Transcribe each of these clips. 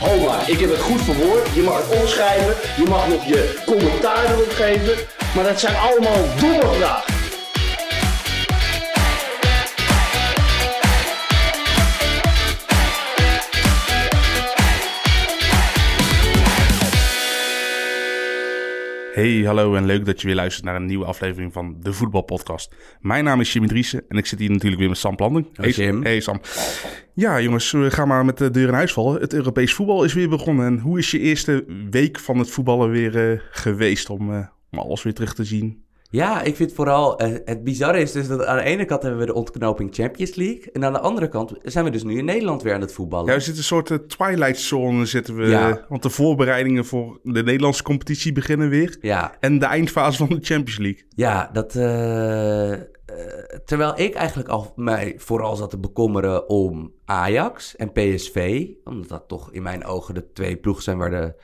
Ho maar, ik heb het goed verwoord. Je mag het opschrijven, je mag nog je commentaar erop geven. Maar dat zijn allemaal domme vragen. Hey, hallo en leuk dat je weer luistert naar een nieuwe aflevering van de Voetbalpodcast. Mijn naam is Jimmy Driessen en ik zit hier natuurlijk weer met Sam Planding. Hey, Jim. Hey Sam. Ja jongens, we gaan maar met de deur in huis vallen. Het Europees voetbal is weer begonnen. En hoe is je eerste week van het voetballen weer eh, geweest om, eh, om alles weer terug te zien? Ja, ik vind vooral, eh, het bizarre is dus dat aan de ene kant hebben we de ontknoping Champions League. En aan de andere kant zijn we dus nu in Nederland weer aan het voetballen. Ja, we zitten een soort eh, twilight zone zitten we. Ja. Want de voorbereidingen voor de Nederlandse competitie beginnen weer. Ja, En de eindfase van de Champions League. ja dat, eh, terwijl ik eigenlijk al mij vooral zat te bekommeren om Ajax en PSV. Omdat dat toch in mijn ogen de twee ploegen zijn waar de,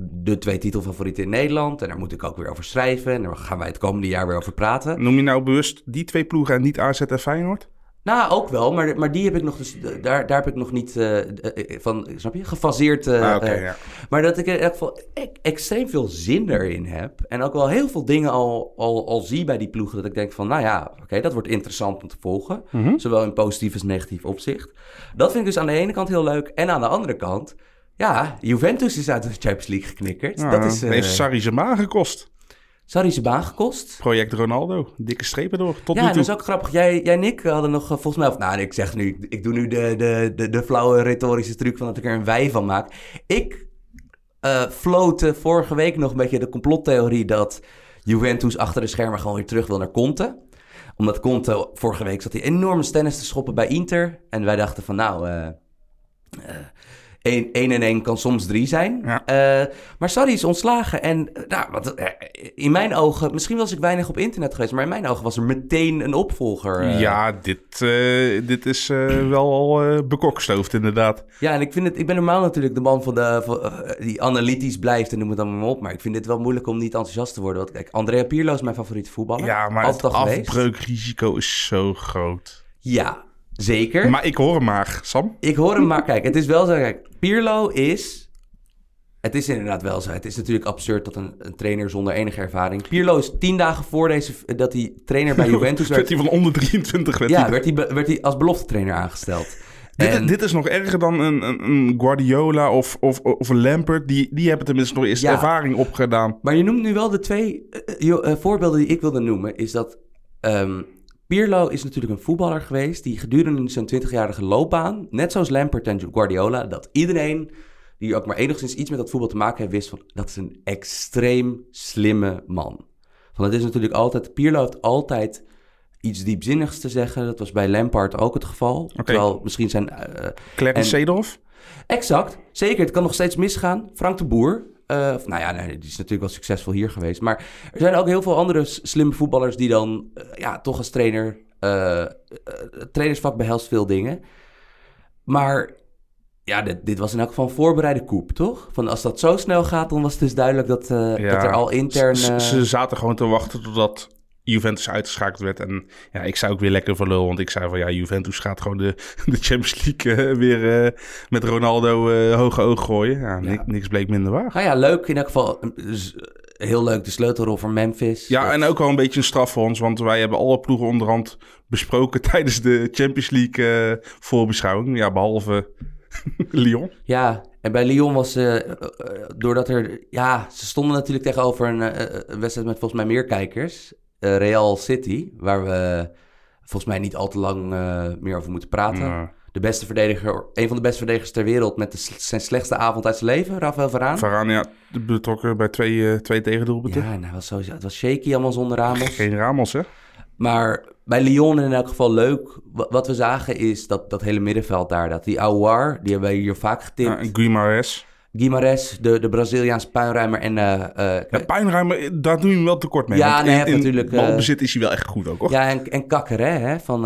de twee titelfavorieten in Nederland. En daar moet ik ook weer over schrijven. En daar gaan wij het komende jaar weer over praten. Noem je nou bewust die twee ploegen en niet AZ en Feyenoord? Nou, ook wel, maar, maar die heb ik nog dus, daar, daar heb ik nog niet eh, eh, eh, van, snap je, gefaseerd. Ah, ja. Maar dat ik in elk geval e- extreem veel zin erin heb. En ook wel heel veel dingen al, al, al zie bij die ploegen. Dat ik denk van, nou ja, oké, dat wordt interessant om te volgen. Mhm. Zowel in positief als negatief opzicht. Dat vind ik dus aan de ene kant heel leuk. En aan de andere kant, ja, Juventus is uit de Champions League geknikkerd. Dat is, eh heeft Sarri zijn baan gekost. sorry, zijn baan gekost. Project Ronaldo. Dikke strepen door. Tot Ja, nu toe. dat is ook grappig. Jij, jij en ik hadden nog eh, volgens mij... Of, nou, ik zeg nu... Ik, doe nu de, de, de, de flauwe retorische truc van dat ik er een wij van maak. Ik floot eh, vorige week nog een beetje de complottheorie... dat Juventus achter de schermen gewoon weer terug wil naar Conte. Omdat Conte vorige week zat hij enorme stennis te schoppen bij Inter. En wij dachten van nou... eh 1 en 1 kan soms 3 zijn. Ja. Eh, maar Sarri is ontslagen. En eh, nou, wat, eh, in mijn ogen, misschien was ik weinig op internet geweest, maar in mijn ogen was er meteen een opvolger. Ja, dit, dit is wel al bekokstoofd inderdaad. ja, en ik, vind het, ik ben normaal natuurlijk de man van de, van, die analytisch blijft en noem het allemaal maar op. Maar ik vind het wel moeilijk om niet enthousiast te worden. Want kijk, Andrea Pirlo is mijn favoriete voetballer. Ja, maar Altijd het afbreukrisico is zo groot. Ja, zeker. Maar ik hoor hem maar, Sam. Ik hoor hem maar, kijk, het is wel zo, kijk, Pirlo is... Het is inderdaad wel zo. Het is natuurlijk absurd dat een, een trainer zonder enige ervaring... Pirlo is tien dagen voor deze, dat hij trainer bij Juventus werd werd... hij van onder 23 werd Ja, hij. werd hij, werd hij als belofte trainer aangesteld. Dit, En- dit is nog erger dan een, een, een Guardiola of, of, of een Lampert. Die, die hebben tenminste nog Ja. ervaring opgedaan. Maar je noemt nu wel de twee eh, jo- eh, voorbeelden die ik wilde noemen. Is dat ehm, Pirlo is natuurlijk een voetballer geweest die gedurende zijn 20-jarige loopbaan, net zoals Lampert en Guardiola, dat iedereen die ook maar enigszins iets met dat voetbal te maken heeft, wist van dat is een extreem slimme man. Van het is natuurlijk altijd, Pirlo heeft altijd iets diepzinnigs te zeggen. Dat was bij Lampard ook het geval. Terwijl misschien zijn... eh, Clarence Seedorf. Exact, zeker. Het kan nog steeds misgaan. Frank de Boer. Eh, of, nou ja, nee, die is natuurlijk wel succesvol hier geweest. Maar er zijn ook heel veel andere slimme voetballers die dan eh, ja, toch als trainer. eh, het trainersvak behelst veel dingen. Maar ja, dit, dit was in elk geval een voorbereide koep, toch? Van als dat zo snel gaat, dan was het dus duidelijk dat, Ja, dat er al intern. Ze, ze zaten gewoon te wachten totdat Juventus uitgeschakeld werd. En ja, ik zou ook weer lekker voor lul. Want ik zei van ja, Juventus gaat gewoon de, de Champions League eh, weer eh, met Ronaldo eh, hoge oog gooien. Ja, ni- Ja. niks bleek minder waar. Nou ja, leuk in elk geval. Heel leuk de sleutelrol voor Memphis. Ja, Dat- en ook wel een beetje een straf voor ons, want wij hebben alle ploegen onderhand besproken tijdens de Champions League voorbeschouwing. Ja, behalve Lyon. Ja, en bij Lyon was ze, eh, doordat er, ja, ze stonden natuurlijk tegenover een, een wedstrijd met volgens mij meer kijkers. Eh, Real City, waar we volgens mij niet al te lang eh, meer over moeten praten. De beste verdediger, een van de beste verdedigers ter wereld met de, zijn slechtste avond uit zijn leven, Rafael Varaan. Varane, ja, betrokken bij twee, eh twee tegendoelpunten. Ja, hij was sowieso, het was shaky allemaal zonder Ramos. Geen Ramos, hè? Maar bij Lyon in elk geval leuk. Wa- Wat we zagen is dat, dat hele middenveld daar, dat die Aouar, die hebben we hier vaak getipt. Ja, en Guimarães. De, de Braziliaanse puinruimer en... eh, eh, Ja, Puinruimer, daar doe je hem wel tekort mee. Ja, nee, in, heeft natuurlijk, In eh, balbezit is hij wel echt goed ook, hoor. Ja, en, en Kakkeré, hè, van,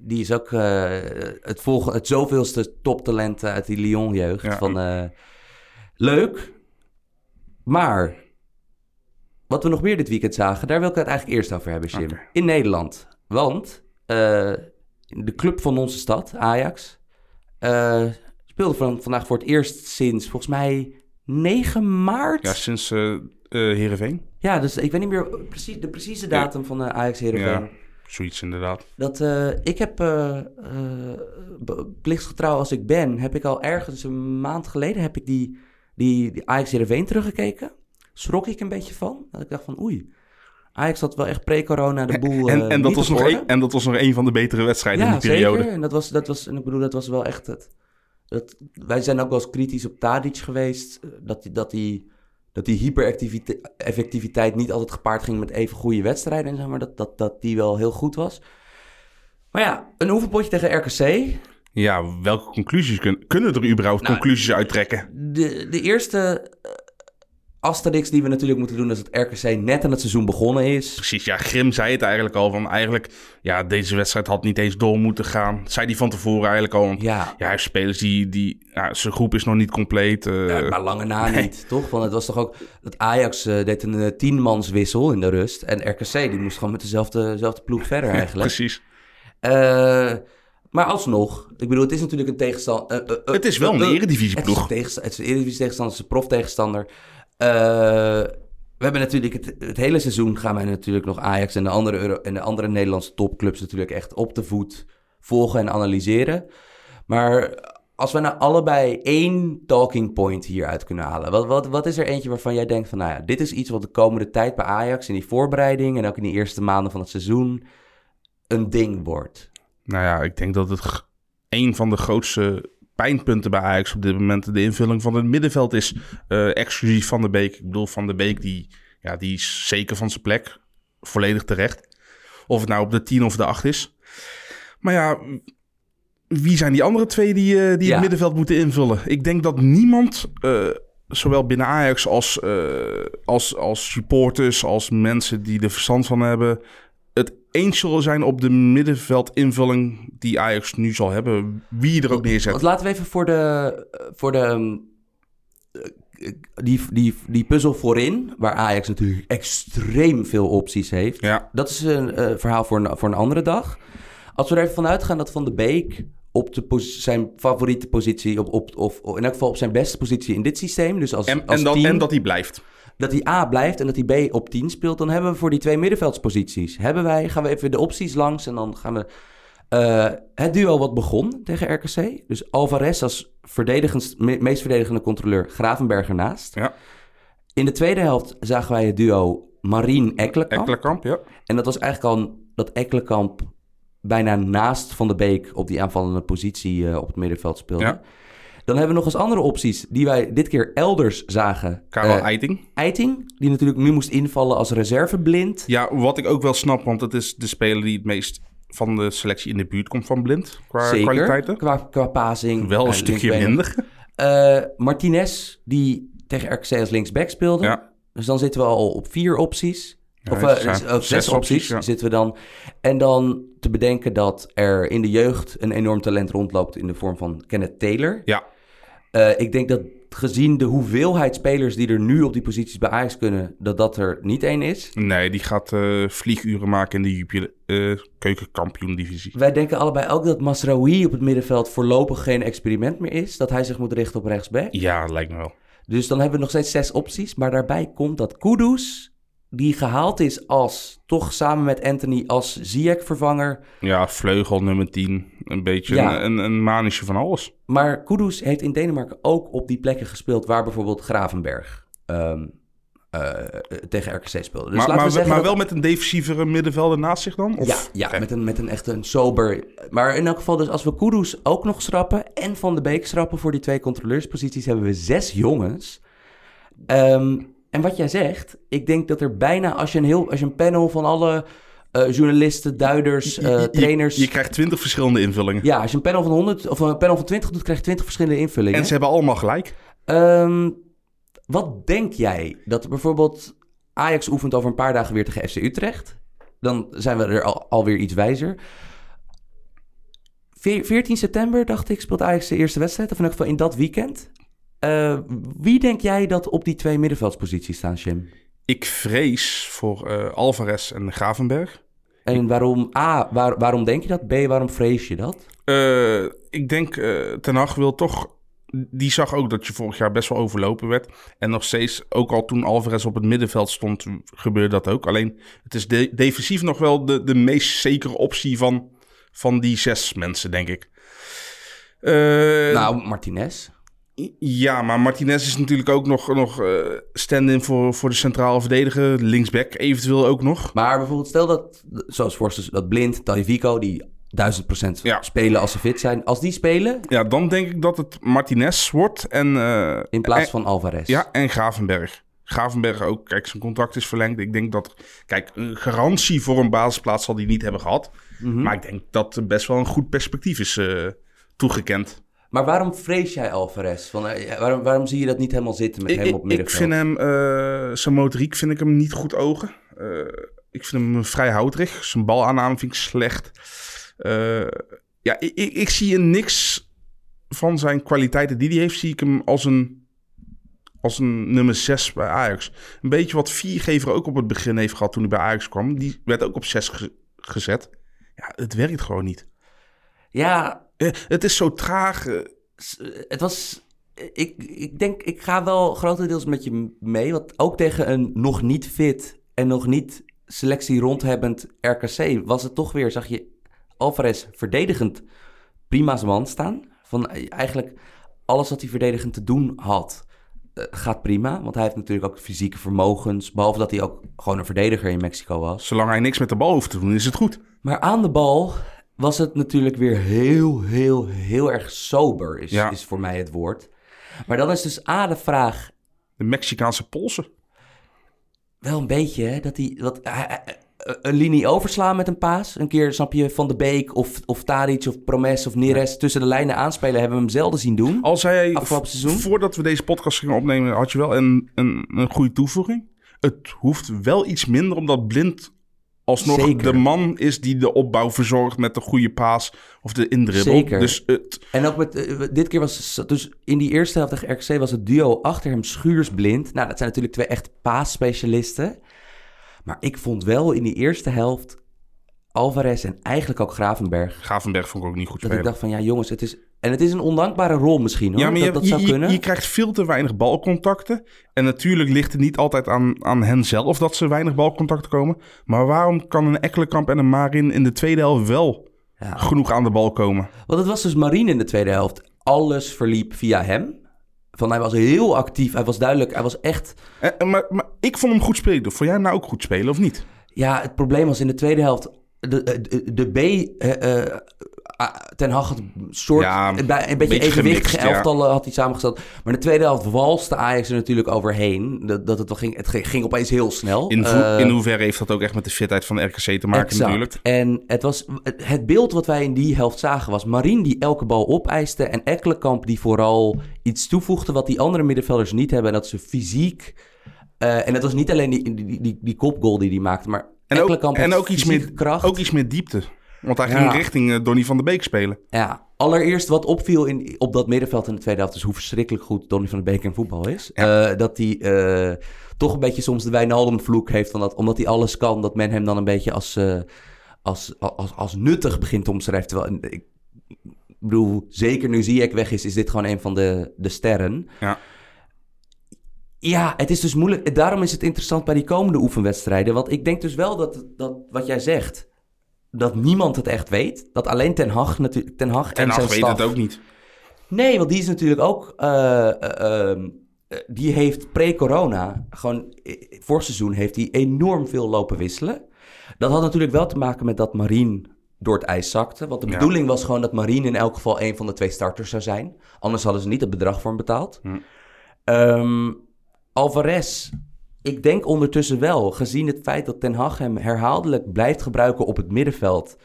die is ook het, volg, het zoveelste toptalent uit die Lyon-jeugd. Ja. Van, leuk, maar wat we nog meer dit weekend zagen, daar wil ik het eigenlijk eerst over hebben, Jim. In Nederland. Want de club van onze stad, Ajax, speelde van, vandaag voor het eerst sinds volgens mij 9 maart. Ja, sinds eh eh Heerenveen. Ja, dus ik weet niet meer precies, de precieze datum van de Ajax Heerenveen. Ja, zoiets inderdaad. Dat eh, ik heb, eh, eh, b- plichtsgetrouw als ik ben, heb ik al ergens een maand geleden heb ik die, die, die Ajax Heerenveen teruggekeken. Schrok ik een beetje van. Dat ik dacht van oei, Ajax had wel echt pre-corona de boel En, eh, en, dat was nog een, en dat was nog een van de betere wedstrijden Ja, in die periode. zeker. En dat was, dat was, en ik bedoel, dat was wel echt het. Dat, wij zijn ook wel eens kritisch op Tadic geweest. eh, Dat die, dat die, dat die hypereffectiviteit niet altijd gepaard ging met even goede wedstrijden. En zeg maar, dat, dat, dat die wel heel goed was. Maar ja, een oefenpotje tegen RKC. Ja, welke conclusies kun, kunnen er überhaupt Nou, conclusies uittrekken? De, de eerste eh, asterix die we natuurlijk moeten doen... is dat RKC net aan het seizoen begonnen is. Precies, ja, Grim zei het eigenlijk al. Van eigenlijk, ja, deze wedstrijd had niet eens door moeten gaan. Zei die van tevoren eigenlijk al. Want, ja, Ja, hij heeft spelers die, die ja, zijn groep is nog niet compleet. eh, Ja, maar lange na nee. niet, toch? Want het was toch ook... Dat Ajax eh, deed een eh, tienmanswissel in de rust. En RKC die moest gewoon met dezelfde, dezelfde ploeg verder eigenlijk. Precies. Eh, maar alsnog, ik bedoel, het is natuurlijk een tegenstander... Het is wel een eredivisieploeg. Het is een, tegensta- het is een eredivisie tegenstander, het is een prof tegenstander. We hebben natuurlijk het, hele seizoen gaan wij natuurlijk nog Ajax en de andere, en de andere Nederlandse topclubs natuurlijk echt op de voet volgen en analyseren. Maar als we nou allebei één talking point hieruit kunnen halen, wat, wat, wat is er eentje waarvan jij denkt van, nou ja, dit is iets wat de komende tijd bij Ajax in die voorbereiding en ook in die eerste maanden van het seizoen een ding wordt? Nou ja, ik denk dat het een van de grootste pijnpunten bij Ajax op dit moment de invulling van het middenveld is. eh, exclusief Van de Beek. Ik bedoel, Van de Beek die, ja, die is zeker van zijn plek. Volledig terecht. Of het nou op de 10 of de 8 is. Maar ja, wie zijn die andere twee die, eh, die Ja. het middenveld moeten invullen? Ik denk dat niemand, eh, zowel binnen Ajax als, als, als supporters, als mensen die er verstand van hebben, eens zullen zijn op de middenveldinvulling die Ajax nu zal hebben. Wie je er ook neerzet. Want laten we even voor de, voor de ehm, eh, die, die, die puzzel voorin, waar Ajax natuurlijk extreem veel opties heeft. Ja, Dat is een eh, verhaal voor een, voor een andere dag. Als we er even vanuit gaan dat Van de Beek op de zijn favoriete positie, op, op, of in elk geval op zijn beste positie in dit systeem, dus als, en, als en, dat, team, en dat hij blijft. Dat hij A blijft en dat hij B op 10 speelt, dan hebben we voor die twee middenveldsposities, hebben wij, gaan we even de opties langs en dan gaan we eh, het duo wat begon tegen RKC. Dus Alvarez als verdedigend, me- meest verdedigende controleur, Gravenberg ernaast. Ja, In de tweede helft zagen wij het duo Marien Ekkelenkamp. Ekkelenkamp, ja. En dat was eigenlijk al dat Ekkelenkamp bijna naast Van de Beek op die aanvallende positie eh, op het middenveld speelde. Ja. Dan hebben we nog eens andere opties die wij dit keer elders zagen. Karel Eh, Eiting. Eiting, die natuurlijk nu moest invallen als reserveblind. Ja, wat ik ook wel snap, want het is de speler die het meest van de selectie in de buurt komt van Blind. Qua Zeker, kwaliteiten. qua, qua passing. Wel een stukje minder. Eh, Martinez, die tegen RKC als linksback speelde. Ja. Dus dan zitten we al op vier opties. Ja, of eh, dus, zes, zes opties, opties, ja. zitten we dan. En dan te bedenken dat er in de jeugd een enorm talent rondloopt in de vorm van Kenneth Taylor. Ja, Eh, ik denk dat gezien de hoeveelheid spelers die er nu op die posities bij Ajax kunnen, dat dat er niet één is. nee, die gaat eh, vlieguren maken in de Jupiler, eh, keukenkampioen-divisie. Wij denken allebei ook dat Masraoui op het middenveld voorlopig geen experiment meer is. Dat hij zich moet richten op rechtsback. Ja, lijkt me wel. Dus dan hebben we nog steeds zes opties. Maar daarbij komt dat Kudus, die gehaald is als, toch samen met Anthony, als Ziyech-vervanger. Ja, vleugel nummer 10. Een beetje Ja. een, een, een manisje van alles. Maar Kudus heeft in Denemarken ook op die plekken gespeeld waar bijvoorbeeld Gravenberg ehm, eh, tegen RKC speelde. Dus maar laten maar, we zeggen maar dat- wel met een defensievere middenvelder naast zich dan? Of? Ja, ja met, een, met een echt een sober... Maar in elk geval, dus als we Kudus ook nog schrappen... en Van de Beek schrappen voor die twee controleursposities... hebben we zes jongens. Ehm, en wat jij zegt, ik denk dat er bijna... als je een, heel, als je een panel van alle eh, journalisten, duiders, eh, je- trainers... Je, krijgt twintig verschillende invullingen. ja, als je een panel van 100 of een panel van 20 doet... krijg je 20 verschillende invullingen. En ze hebben allemaal gelijk. Ehm, wat denk jij dat bijvoorbeeld Ajax oefent over een paar dagen weer tegen FC Utrecht? Dan zijn we er al, alweer iets wijzer. Veer- 14 september, dacht ik, speelt Ajax de eerste wedstrijd. Of in elk geval in dat weekend. Eh, wie denk jij dat op die twee middenveldsposities staan, Jim? Ik vrees voor eh, Alvarez en Gravenberg. En waarom, A, waar- waarom denk je dat? B, waarom vrees je dat? Eh, ik denk, Ten Hag wil toch... Die zag ook dat je vorig jaar best wel overlopen werd. En nog steeds, ook al toen Alvarez op het middenveld stond, gebeurde dat ook. Alleen, het is de- defensief nog wel de, de meest zekere optie van, van die zes mensen, denk ik. Nou, Martinez. Ja, maar Martinez is natuurlijk ook nog, nog eh, stand-in voor, voor de centrale verdediger. Linksback eventueel ook nog. Maar bijvoorbeeld, stel dat, zoals voor dat Blind, Tagliafico, die 1000% Ja. spelen als ze fit zijn. Als die spelen, Ja, dan denk ik dat het Martinez wordt en... eh, in plaats en- van Alvarez. Ja, en Gravenberg. Gravenberg ook. Kijk, zijn contract is verlengd. Ik denk dat... Kijk, een garantie voor een basisplaats zal hij niet hebben gehad. Mhm. Maar ik denk dat er best wel een goed perspectief is eh, toegekend. Maar waarom vrees jij Alvarez? Van, eh, waarom, waarom zie je dat niet helemaal zitten met Ik, hem ik, op ik middenveld? vind hem... eh, zijn motoriek vind ik hem niet goed ogen. Eh, ik vind hem vrij houterig. Zijn balaanname vind ik slecht. Ja, ik, ik, ik zie in niks van zijn kwaliteiten die hij heeft... zie ik hem als een, als een nummer 6 bij Ajax. Een beetje wat Viergever ook op het begin heeft gehad toen hij bij Ajax kwam. Die werd ook op 6 ge- gezet. Ja, het werkt gewoon niet. Ja, het is zo traag. eh, s- het was... Ik, ik denk, ik ga wel grotendeels met je mee. Want ook tegen een nog niet fit en nog niet selectie rondhebbend RKC... was het toch weer, zag je Alvarez verdedigend prima zijn man staan. Van eh, eigenlijk alles wat hij verdedigend te doen had... eh, gaat prima, want hij heeft natuurlijk ook fysieke vermogens. Behalve dat hij ook gewoon een verdediger in Mexico was. zolang hij niks met de bal hoeft te doen, is het goed. Maar aan de bal was het natuurlijk weer heel, heel, heel erg sober, is, Ja. is voor mij het woord. Maar dan is dus A de vraag, De Mexicaanse polsen. wel een beetje, hè, dat hij dat, hij- hij- een linie overslaan met een paas. Een keer, snap je, Van de Beek of, of Tadic of Promes of Neres tussen de lijnen aanspelen... hebben we hem zelden zien doen. Als hij, Afgelopen seizoen? voordat we deze podcast gingen opnemen, had je wel een, een, een goede toevoeging. Het hoeft wel iets minder, omdat Blind alsnog Zeker. de man is die de opbouw verzorgt met de goede paas of de indribbel. Zeker. Dus het, En ook met, eh, dit keer was dus in die eerste helft tegen RKC was het duo achter hem Schuursblind. Nou, dat zijn natuurlijk twee echt paasspecialisten. Maar ik vond wel in die eerste helft Alvarez en eigenlijk ook Gravenberg. Gavenberg vond ik ook niet goed Dat ik spelen. dacht van ja jongens, het is... En het is een ondankbare rol misschien hoor, Ja, maar dat je, dat je, zou je- kunnen. je krijgt veel te weinig balcontacten. En natuurlijk ligt het niet altijd aan, aan hen zelf dat ze weinig balcontacten komen. Maar waarom kan een Ekkelenkamp en een Marin in de tweede helft wel Ja. genoeg aan de bal komen? Want het was dus Marine in de tweede helft. Alles verliep via hem. Van hij was heel actief, hij was duidelijk, hij was echt... Eh, eh, maar, maar ik vond hem goed spelen. Vond jij hem nou ook goed spelen of niet? Ja, het probleem was in de tweede helft... De, de, de B... eh, eh, Ten Hag had een soort... Ja, een, beetje evenwichtige gemixt, ja. elftallen had hij samengesteld. Maar in de tweede helft walste Ajax er natuurlijk overheen. Dat, dat het, wel ging, het ging, ging opeens heel snel. In, Eh, in hoeverre heeft dat ook echt met de fitheid van de RKC te maken Exact. natuurlijk? En het, was, het- het beeld wat wij in die helft zagen was Marien die elke bal opeiste en Ekkelenkamp die vooral iets toevoegde wat die andere middenvelders niet hebben. En dat ze fysiek... eh, en het was niet alleen die, die, die, die kopgoal die hij maakte, maar En ook, en ook, iets meer, kracht. ook iets meer diepte. Want hij Ja. ging richting eh, Donny van der Beek spelen. Ja, allereerst wat opviel in, op dat middenveld in de tweede helft... is hoe verschrikkelijk goed Donny van de Beek in voetbal is. Eh, dat hij eh, toch een beetje soms de Wijnaldum-vloek heeft... Van dat, omdat hij alles kan, dat men hem dan een beetje als, als, als, als nuttig begint te omschrijven. Terwijl, ik bedoel, zeker nu Ziyech weg is... is dit gewoon een van de, de sterren. Ja. Ja, het is dus moeilijk. Daarom is het interessant bij die komende oefenwedstrijden. Want ik denk dus wel dat, dat wat jij zegt, dat niemand het echt weet. Dat alleen Ten Hag, natuurlijk, Ten Hag En en Hag weet staf... het ook niet. Nee, want die is natuurlijk ook... eh, eh, ehm, eh, die heeft pre-corona, gewoon eh, vorig seizoen, heeft hij enorm veel lopen wisselen. Dat had natuurlijk wel te maken met dat Marien door het ijs zakte. Want de Ja. bedoeling was gewoon dat Marien in elk geval een van de twee starters zou zijn. Anders hadden ze niet het bedrag voor hem betaald. Hm. Ehm, Alvarez, ik denk ondertussen wel, gezien het feit dat Ten Hag hem herhaaldelijk blijft gebruiken op het middenveld,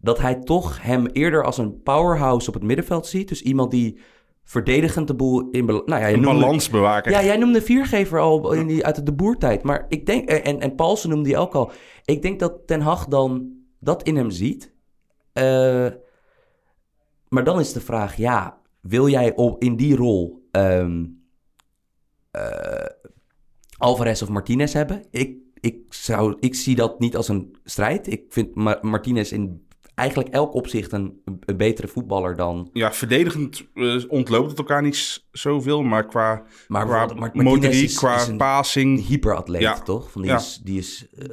dat hij toch hem eerder als een powerhouse op het middenveld ziet. Dus iemand die verdedigend de boel in... Nou ja, noemde- balans bewaken. ja, jij noemde Viergever al in die, uit de boertijd. Maar ik denk, en, en Paulsen noemde die ook al. Ik denk dat Ten Hag dan dat in hem ziet. Eh, maar dan is de vraag, ja, wil jij op, in die rol ehm, eh, Alvarez of Martinez hebben? Ik, ik, zou, ik zie dat niet als een strijd. Ik vind Ma- Martinez in eigenlijk elk opzicht een, een betere voetballer dan... Ja, verdedigend eh, ontloopt het elkaar niet zoveel, maar qua, Maar qua is- qua is een- passing. hyperatleet, Ja. toch? Van die Ja. is, die is eh,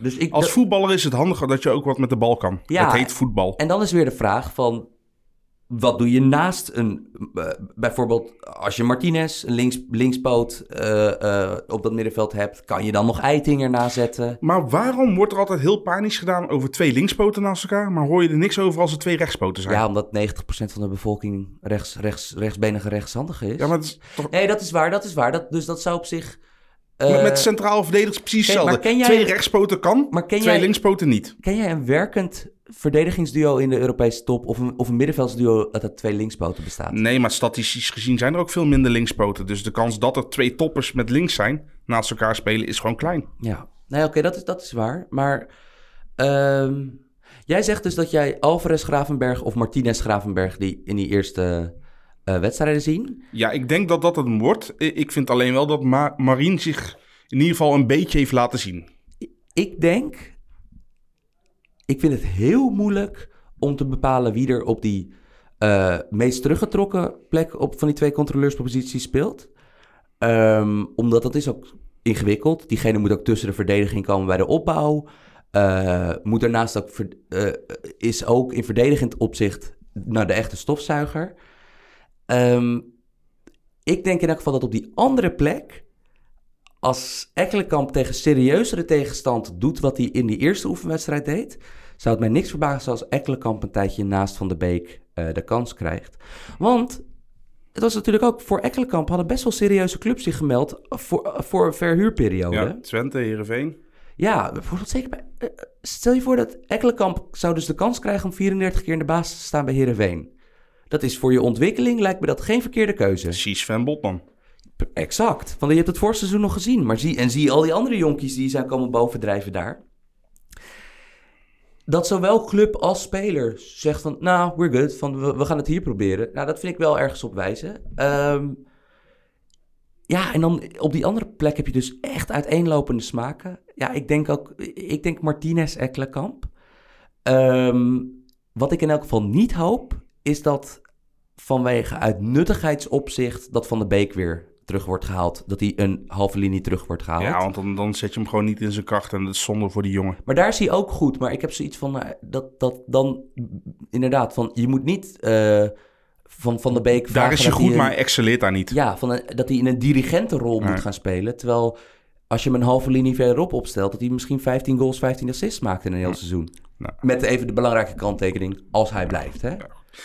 dus ik, Als dat- voetballer is het handiger dat je ook wat met de bal kan. Ja. Het heet voetbal. En dan is weer de vraag van... Wat doe je naast een... eh, bijvoorbeeld als je Martinez, een links, linkspoot eh, eh, op dat middenveld hebt... kan je dan nog Eiting erna zetten? Maar waarom wordt er altijd heel panisch gedaan over twee linkspoten naast elkaar, maar hoor je er niks over als er twee rechtspoten zijn? Ja, omdat 90% van de bevolking rechts, rechts, rechtsbenige rechtshandige is. Ja, maar is toch, Nee, dat is waar, dat is waar. Dat, dus dat zou op zich... met, met centraal verdedigers precies hetzelfde. Twee rechtspoten kan, Maar ken twee jij- linkspoten niet. Ken jij een werkend verdedigingsduo in de Europese top... of een, of een middenveldsduo dat uit twee linkspoten bestaat? Nee, maar statistisch gezien zijn er ook veel minder linkspoten. Dus de kans dat er twee toppers met links zijn, naast elkaar spelen, is gewoon klein. Ja, nee, oké, dat, is, dat is waar. Maar ehm, jij zegt dus dat jij Alvarez Gravenberg of Martinez Gravenberg die in die eerste eh, wedstrijden zien. Ja, ik denk dat dat het wordt. Ik vind alleen wel dat Ma Marien zich in ieder geval een beetje heeft laten zien. Ik denk, ik vind het heel moeilijk om te bepalen wie er op die eh, meest teruggetrokken plek op van die twee controleursposities speelt. Ehm, omdat dat is ook ingewikkeld. Diegene moet ook tussen de verdediging komen bij de opbouw. Eh, moet daarnaast ook eh, is ook in verdedigend opzicht nou, de echte stofzuiger. Ehm, ik denk in elk geval dat op die andere plek, als Ekkelenkamp tegen serieuzere tegenstand doet wat hij in die eerste oefenwedstrijd deed, zou het mij niks verbazen als Ekkelenkamp een tijdje naast Van de Beek eh, de kans krijgt. Want het was natuurlijk ook voor Ekkelenkamp hadden best wel serieuze clubs zich gemeld voor, voor een verhuurperiode. Ja, Twente, Heerenveen. Ja, bijvoorbeeld zeker bij... eh, eh, stel je voor dat Ekkelenkamp zou dus de kans krijgen om 34 keer in de basis te staan bij Heerenveen. Dat is voor je ontwikkeling, lijkt me dat geen verkeerde keuze. Precies, Sven Botman. Exact. Want je hebt het voorseizoen nog gezien. Maar zie, en zie al die andere jonkies die zijn komen bovendrijven daar. Dat zowel club als speler zegt van... Nou, we're good. Van, we, gaan het hier proberen. Nou, dat vind ik wel ergens op wijzen. Ehm, ja, en dan op die andere plek heb je dus echt uiteenlopende smaken. Ja, ik denk ook... Ik denk Martinez Ekkelenkamp. Ehm, wat ik in elk geval niet hoop... is dat vanwege uitnuttigheidsopzicht... dat Van de Beek weer terug wordt gehaald. Dat hij een halve linie terug wordt gehaald. Ja, want dan, dan zet je hem gewoon niet in zijn kracht en dat is zonde voor die jongen. Maar daar is hij ook goed. Maar ik heb zoiets van eh, dat, dat dan inderdaad van je moet niet eh, van Van de Beek Daar is dat goed, een- maar excelleert daar niet. ja, van een- dat hij in een dirigentenrol Nee. moet gaan spelen. Terwijl als je hem een halve linie verderop opstelt, dat hij misschien 15 goals, 15 assists maakt in een heel seizoen. Nou. Met even de belangrijke kanttekening als hij blijft. Hè?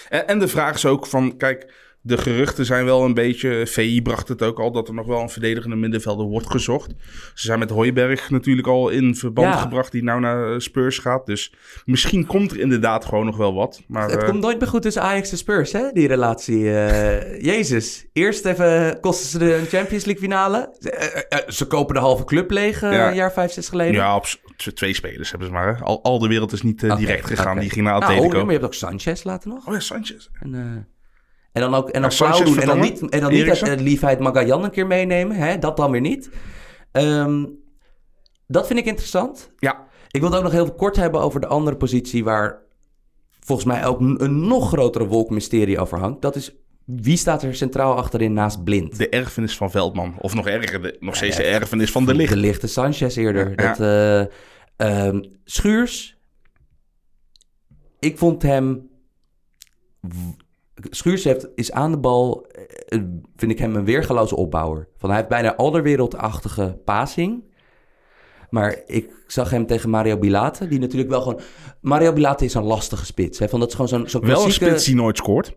En, en de vraag is ook van, kijk, de geruchten zijn wel een beetje... VI bracht het ook al, dat er nog wel een verdedigende middenvelder wordt gezocht. Ze zijn met Hooiberg natuurlijk al in verband Ja. gebracht, die nou naar eh, Spurs gaat. Dus misschien komt er inderdaad gewoon nog wel wat. Maar Het eh, komt nooit meer goed tussen Ajax en Spurs, hè, die relatie. eh, Jezus. Eerst even kosten ze de Champions League finale. Ze, ze kopen de halve club leeg Ja. een jaar, vijf, zes geleden. ja, op twee spelers hebben ze maar. Hè. Al, al de wereld is niet direct gegaan, die ging naar Nou, Atletico. maar je hebt ook Sanchez later nog. Oh ja, Sanchez. En, en dan ook en dan Ja, doen. En dan niet, en dan niet het, liefheid Magallan een keer meenemen. Hè? Dat dan weer niet. Ehm, dat vind ik interessant. Ja, Ik wil het ook nog heel kort hebben over de andere positie... waar volgens mij ook een, nog grotere wolk mysterie over hangt. Dat is Wie staat er centraal achterin naast Blind? De erfenis van Veldman. Of nog erger, de- nog steeds de erfenis van de licht. De lichte Sanchez eerder. Ja. Dat, eh, ehm, Schuurs. Ik vond hem... Schuurs heeft, is aan de bal, eh, vind ik hem een weergeloze opbouwer. Van, hij heeft bijna allerwereldachtige passing. Maar ik zag hem tegen Mario Bilate, die natuurlijk wel gewoon... Mario Bilate is een lastige spits. Hè? Van, dat is gewoon zo'n zo'n Wel een klassieke... spits die nooit scoort.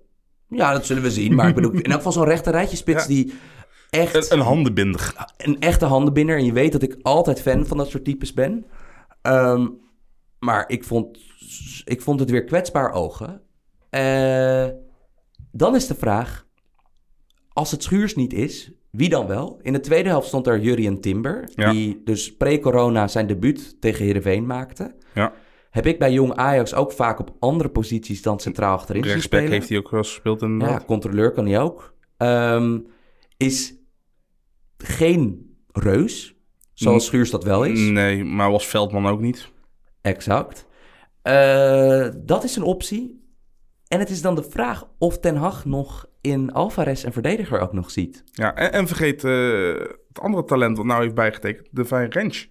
Ja, dat zullen we zien. Maar ik bedoel, in elk geval zo'n rechter rijtje spits Ja. die echt Een, een handenbinder. een echte handenbinder. En je weet dat ik altijd fan van dat soort types ben. Ehm, maar ik vond, ik vond het weer kwetsbaar ogen. Eh, dan is de vraag, als het Schuurs niet is, wie dan wel? In de tweede helft stond er Jurien Timber, Ja. die dus pre-corona zijn debuut tegen Heerenveen maakte. Ja, Heb ik bij Jong Ajax ook vaak op andere posities dan centraal achterin zien rechtsback spelen. heeft hij ook wel gespeeld. Ja, inderdaad. controleur kan hij ook. Ehm, is geen reus, zoals. Schuurs dat wel is. Nee, maar was Veldman ook niet. Exact. Eh, dat is een optie. En het is dan de vraag of Ten Hag nog in Alvarez een verdediger ook nog ziet. Ja, en, en vergeet eh, het andere talent wat nou heeft bijgetekend. De Vijn Rens.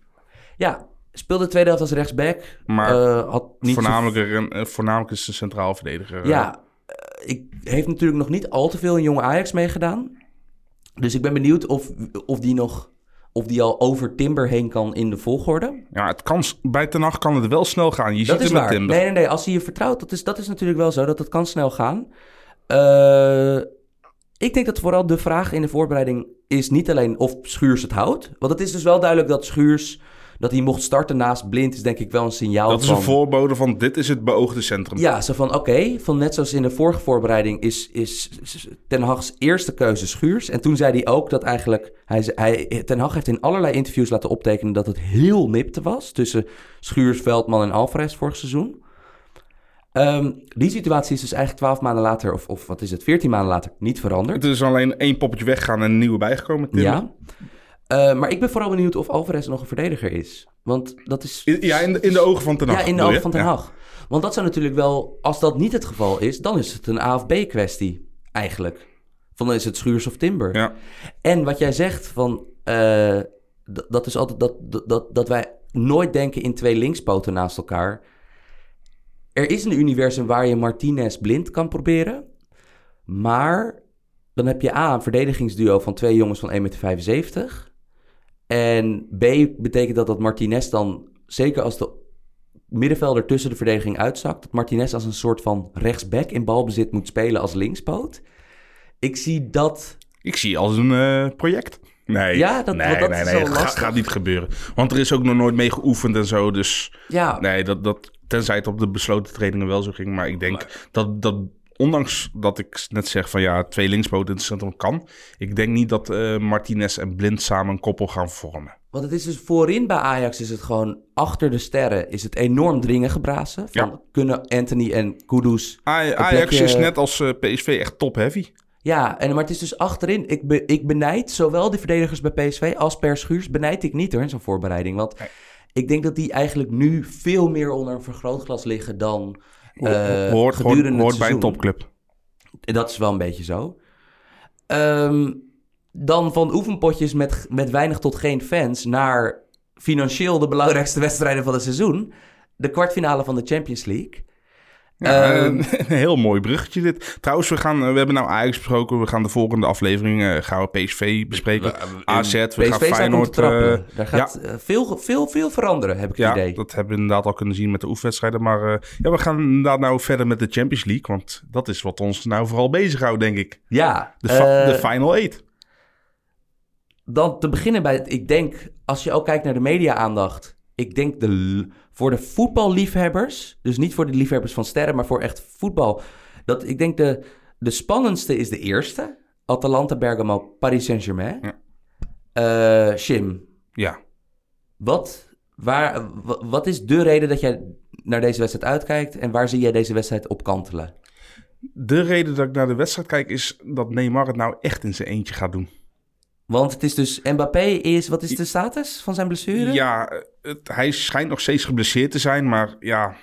Ja, speelde de tweede helft als rechtsback. Maar Eh, had niet Voornamelijk, een- voornamelijk is de centraal verdediger. Ja, eh, ik heeft natuurlijk nog niet al te veel in jonge Ajax meegedaan. Dus ik ben benieuwd of, of die nog... Of die al over Timber heen kan in de volgorde. Ja, het kan, bij Ten Hag kan het wel snel gaan. Je Dat ziet is het met waar. Timber. Nee, nee, nee. Als hij je vertrouwt, dat is, dat is natuurlijk wel zo. Dat het kan snel gaan. Eh, ik denk dat vooral de vraag in de voorbereiding is niet alleen of Schuurs het houdt. Want het is dus wel duidelijk dat Schuurs, dat hij mocht starten naast Blind, is denk ik wel een signaal Dat is van... een voorbode van dit is het beoogde centrum. Ja, zo van oké, van net zoals in de vorige voorbereiding is, is Ten Hag's eerste keuze Schuurs. En toen zei hij ook dat eigenlijk, hij, hij, Ten Hag heeft in allerlei interviews laten optekenen dat het heel nipte was tussen Schuurs, Veldman en Alvarez vorig seizoen. Ehm, die situatie is dus eigenlijk twaalf maanden later, of, of wat is het, veertien maanden later, niet veranderd. Het is alleen één poppetje weggaan en een nieuwe bijgekomen. Timber. Ja. Eh, maar ik ben vooral benieuwd of Alvarez nog een verdediger is. Want dat is... Ja, in de, in de ogen van Ten Hag. Ja, in de ogen van Ten Ja. Hag. Want dat zou natuurlijk wel, als dat niet het geval is, dan is het een AFB-kwestie eigenlijk. Van dan is het Schuurs of Timber. Ja. En wat jij zegt van, eh, dat is altijd dat, dat- dat, dat wij nooit denken in twee linkspoten naast elkaar. Er is een universum waar je Martinez blind kan proberen. Maar dan heb je A, een verdedigingsduo van twee jongens van 1,75 meter. En B, betekent dat dat Martinez dan, zeker als de middenvelder tussen de verdediging uitzakt, dat Martinez als een soort van rechtsback in balbezit moet spelen als linkspoot. Ik zie dat Ik zie als een eh, project. Nee, Ja, dat- nee, dat nee, nee, gaat niet gebeuren. Want er is ook nog nooit mee geoefend en zo. Dus Ja, nee, dat, dat, tenzij het op de besloten trainingen wel zo ging. Maar ik denk dat, dat, ondanks dat ik net zeg van ja, twee linkspoten in het centrum kan. Ik denk niet dat eh, Martinez en Blind samen een koppel gaan vormen. want het is dus voorin bij Ajax is het gewoon achter de sterren is het enorm dringen gebrazen. Van Ja. kunnen Anthony en Kudus. Aj- Ajax plekje- is net als eh, PSV echt top-heavy. Ja, en, maar het is dus achterin. Ik, be, ik benijd zowel de verdedigers bij PSV als Per Schuurs benijd ik niet hoor in zo'n voorbereiding. Want Nee. ik denk dat die eigenlijk nu veel meer onder een vergrootglas liggen dan eh hoort hoort, bij een topclub. Dat is wel een beetje zo. Ehm, dan van oefenpotjes met, met weinig tot geen fans naar financieel de belangrijkste wedstrijden van het seizoen. De kwartfinale van de Champions League. Ja, Ehm, een, heel mooi bruggetje dit. Trouwens, we, gaan, eh, we hebben nou Ajax besproken. We gaan de volgende aflevering eh, gaan we PSV bespreken. AZ, we PSV gaan Feyenoord... trappen. eh, Daar gaat eh, veel, veel, veel veranderen, heb ik ja, het idee. dat hebben we inderdaad al kunnen zien met de oefenwedstrijden. Maar eh, ja, we gaan inderdaad nou verder met de Champions League. Want dat is wat ons nou vooral bezighoudt, denk ik. Ja, De, fa- eh, de Final Eight. dan te beginnen bij, het- ik denk, als je ook kijkt naar de media-aandacht. Ik denk de, voor de voetballiefhebbers, dus niet voor de liefhebbers van sterren, maar voor echt voetbal. Dat, ik denk de, de spannendste is de eerste. Atalanta Bergamo, Paris Saint-Germain. Ja. Eh, Shim, Ja. wat, waar, wa- wat is de reden dat jij naar deze wedstrijd uitkijkt en waar zie jij deze wedstrijd op kantelen? De reden dat ik naar de wedstrijd kijk is dat Neymar het nou echt in zijn eentje gaat doen. Want het is dus, Mbappé is, wat is de status van zijn blessure? Ja, het, hij schijnt nog steeds geblesseerd te zijn, maar ja,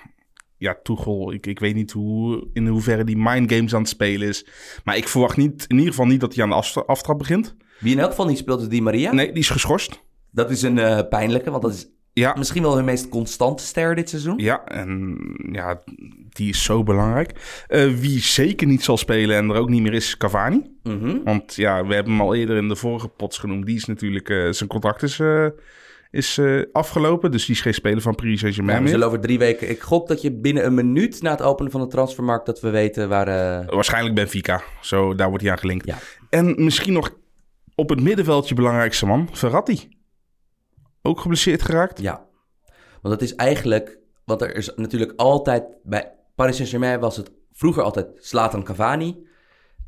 ja, Tuchel, ik, ik weet niet hoe, in hoeverre die mind games aan het spelen is. Maar ik verwacht niet, in ieder geval niet dat hij aan de aftra- aftrap begint. Wie in elk geval niet speelt is Di Maria. Nee, die is geschorst. Dat is een eh, pijnlijke, want dat is Ja, misschien wel hun meest constante ster dit seizoen. ja, en ja, die is zo belangrijk. Eh, wie zeker niet zal spelen en er ook niet meer is, Cavani. Mhm. Want ja, we hebben hem al eerder in de vorige pots genoemd. Die is natuurlijk, eh, zijn contract is, eh, is afgelopen. Dus die is geen speler van Paris Ja, Saint-Germain we zullen over drie weken... Ik gok dat je binnen een minuut na het openen van de transfermarkt... dat we weten waar... Waarschijnlijk Benfica. Zo, daar wordt hij aan gelinkt. Ja. En misschien nog op het middenveldje belangrijkste man, Verratti. Ook geblesseerd geraakt. Ja, want dat is eigenlijk... Want er is natuurlijk altijd... Bij Paris Saint-Germain was het vroeger altijd Zlatan Cavani.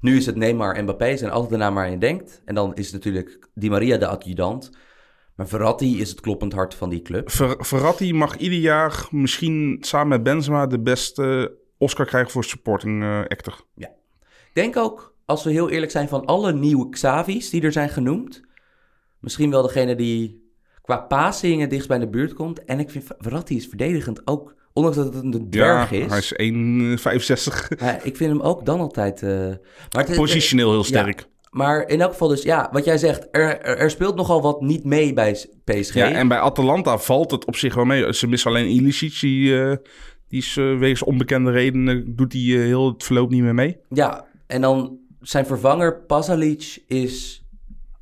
Nu is het Neymar en Mbappé. Zijn altijd de naam waar je denkt. En dan is natuurlijk Di Maria de adjudant. Maar Verratti is het kloppend hart van die club. Ver- Verratti mag ieder jaar misschien samen met Benzema de beste Oscar krijgen voor supporting eh, actor. Ik denk ook, als we heel eerlijk zijn, van alle nieuwe Xavi's die er zijn genoemd... Misschien wel degene die qua passing het dichtst bij de buurt komt. En ik vind Verratti is verdedigend ook... Ondanks dat het een dwerg ja, is. hij is 1,65. Maar ik vind hem ook dan altijd... eh, maar het- Positioneel heel sterk. Maar in elk geval dus, ja, wat jij zegt, er, er, er speelt nogal wat niet mee bij PSG. Ja, en bij Atalanta valt het op zich wel mee. Ze missen alleen Ilicic. Die, eh, die is eh, wegens onbekende redenen doet hij eh, heel het verloop niet meer mee. Ja, en dan zijn vervanger Pasalic is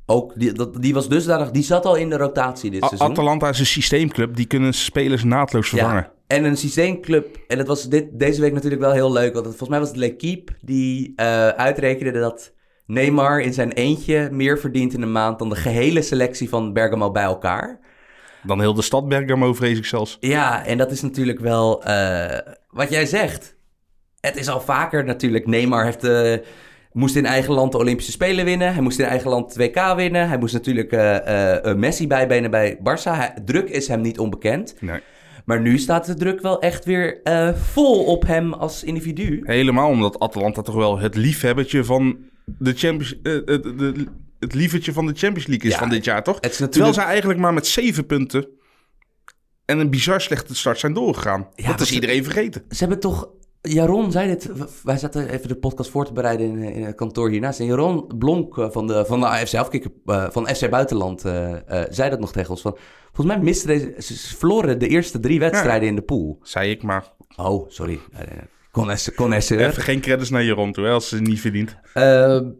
ook, die, dat, die was dusdanig, die zat al in de rotatie dit A- seizoen. Atalanta is een systeemclub. Die kunnen spelers naadloos vervangen. Ja, en een systeemclub, en het was dit, deze week natuurlijk wel heel leuk, want het- volgens mij was het L'Equipe die eh, uitrekende dat Neymar in zijn eentje meer verdient in een maand dan de gehele selectie van Bergamo bij elkaar. Dan heel de stad Bergamo, vrees ik zelfs. Ja, en dat is natuurlijk wel eh, wat jij zegt. Het is al vaker natuurlijk. Neymar heeft, eh, moest in eigen land de Olympische Spelen winnen. Hij moest in eigen land het WK winnen. Hij moest natuurlijk eh, eh, Messi bijbenen bij Barça. Hij- druk is hem niet onbekend. Nee. Maar nu staat de druk wel echt weer eh, vol op hem als individu. Helemaal omdat Atalanta toch wel het liefhebbertje van de Champions... het, de, het lievertje van de Champions League is Ja, van dit jaar, toch? Het is Terwijl natuurlijk... zij eigenlijk maar met zeven punten en een bizar slechte start zijn doorgegaan. Ja, dat is iedereen vergeten. Ze hebben toch... Jaron zei dit... Wij zaten even de podcast voor te bereiden in, in het kantoor hiernaast. En Jaron Blonk eh, van de, van de AFC Afkikker, eh, van FC Buitenland eh, zei dat nog tegen ons. Van, volgens mij misten deze... Ze verloren de eerste drie wedstrijden in de pool. Zei ik maar. Oh, sorry. Connoisseur. Even geen credits naar Jeroen toe, hè, als ze niet verdient. Ehm,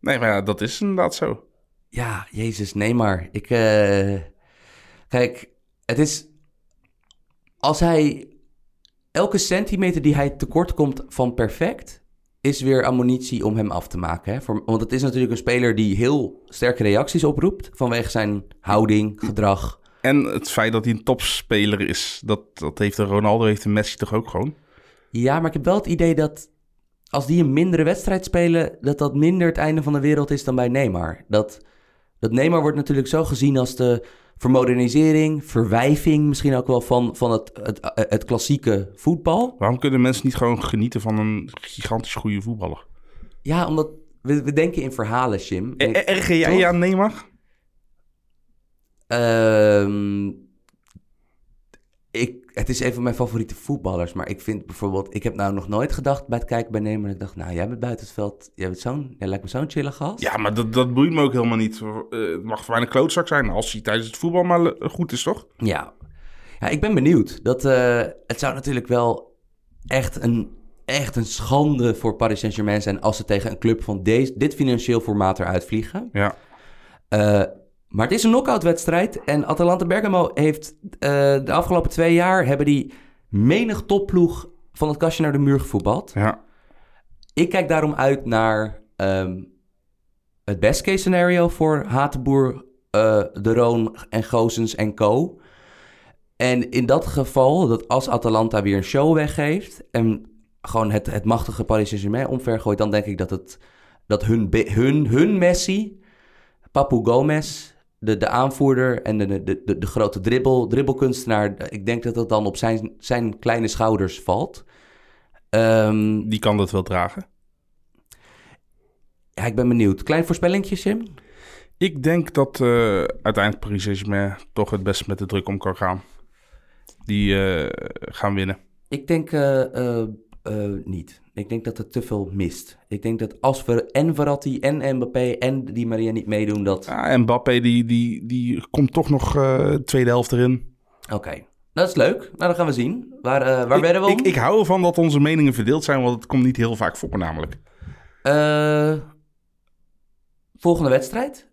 Nee, maar ja, dat is inderdaad zo. Ja, Jezus, nee maar. Ik, kijk, het is... Als hij... Elke centimeter die hij tekort komt van perfect... is weer ammunitie om hem af te maken. Hè? Voor, want het is natuurlijk een speler die heel sterke reacties oproept... vanwege zijn houding, gedrag. En het feit dat hij een topspeler is, dat, dat heeft de Ronaldo, heeft de Messi toch ook gewoon? Ja, maar ik heb wel het idee dat... als die een mindere wedstrijd spelen... dat dat minder het einde van de wereld is dan bij Neymar. Dat, dat Neymar wordt natuurlijk zo gezien als de vermodernisering... verwijving misschien ook wel van, van het, het, het klassieke voetbal. Waarom kunnen mensen niet gewoon genieten van een gigantisch goede voetballer? Ja, omdat we, we denken in verhalen, Jim. En ik- Erg jij aan Neymar? Ehm, ik, het is een van mijn favoriete voetballers. Maar ik vind bijvoorbeeld... Ik heb nou nog nooit gedacht bij het kijken bij Neymar... Ik dacht, nou, jij bent buiten het veld... Jij, bent zo'n, jij lijkt me zo'n chille gast. Ja, maar dat, dat boeit me ook helemaal niet. Eh, het mag voor mij een klootzak zijn als hij tijdens het voetbal maar le- goed is, toch? Ja, ja ik ben benieuwd. Dat, eh, het zou natuurlijk wel echt een, echt een schande voor Paris Saint-Germain zijn... als ze tegen een club van deze, dit financieel formaat eruit vliegen. Ja. Eh, maar het is een knock-out wedstrijd. En Atalanta Bergamo heeft eh, de afgelopen twee jaar... hebben die menig topploeg van het kastje naar de muur gevoetbald. ja. Ik kijk daarom uit naar ehm, het best case scenario voor Hatenboer, eh, De Roon en Gozens en co. En in dat geval, dat als Atalanta weer een show weggeeft... en gewoon het, het machtige Paris Saint-Germain omvergooit... dan denk ik dat, het, dat hun, hun, hun Messi, Papu Gomez... De, de aanvoerder en de, de, de, de grote dribbel, dribbelkunstenaar... ik denk dat dat dan op zijn, zijn kleine schouders valt... Ehm, Die kan dat wel dragen. Ja, ik ben benieuwd. Klein voorspellingje, Sim? Ik denk dat eh, uiteindelijk Paris Saint-Germain toch het best met de druk om kan gaan. Die eh, gaan winnen. Ik denk eh, eh, niet. Ik denk dat het te veel mist. Ik denk dat als we en Verratti en Mbappé en Di Maria niet meedoen, dat... Ja, en Mbappé die, die, die komt toch nog eh, tweede helft erin. Oké, dat is leuk. Nou, dan gaan we zien. Waar, eh, waar werden we om? Ik, ik hou ervan dat onze meningen verdeeld zijn, want het komt niet heel vaak voor namelijk. Volgende wedstrijd.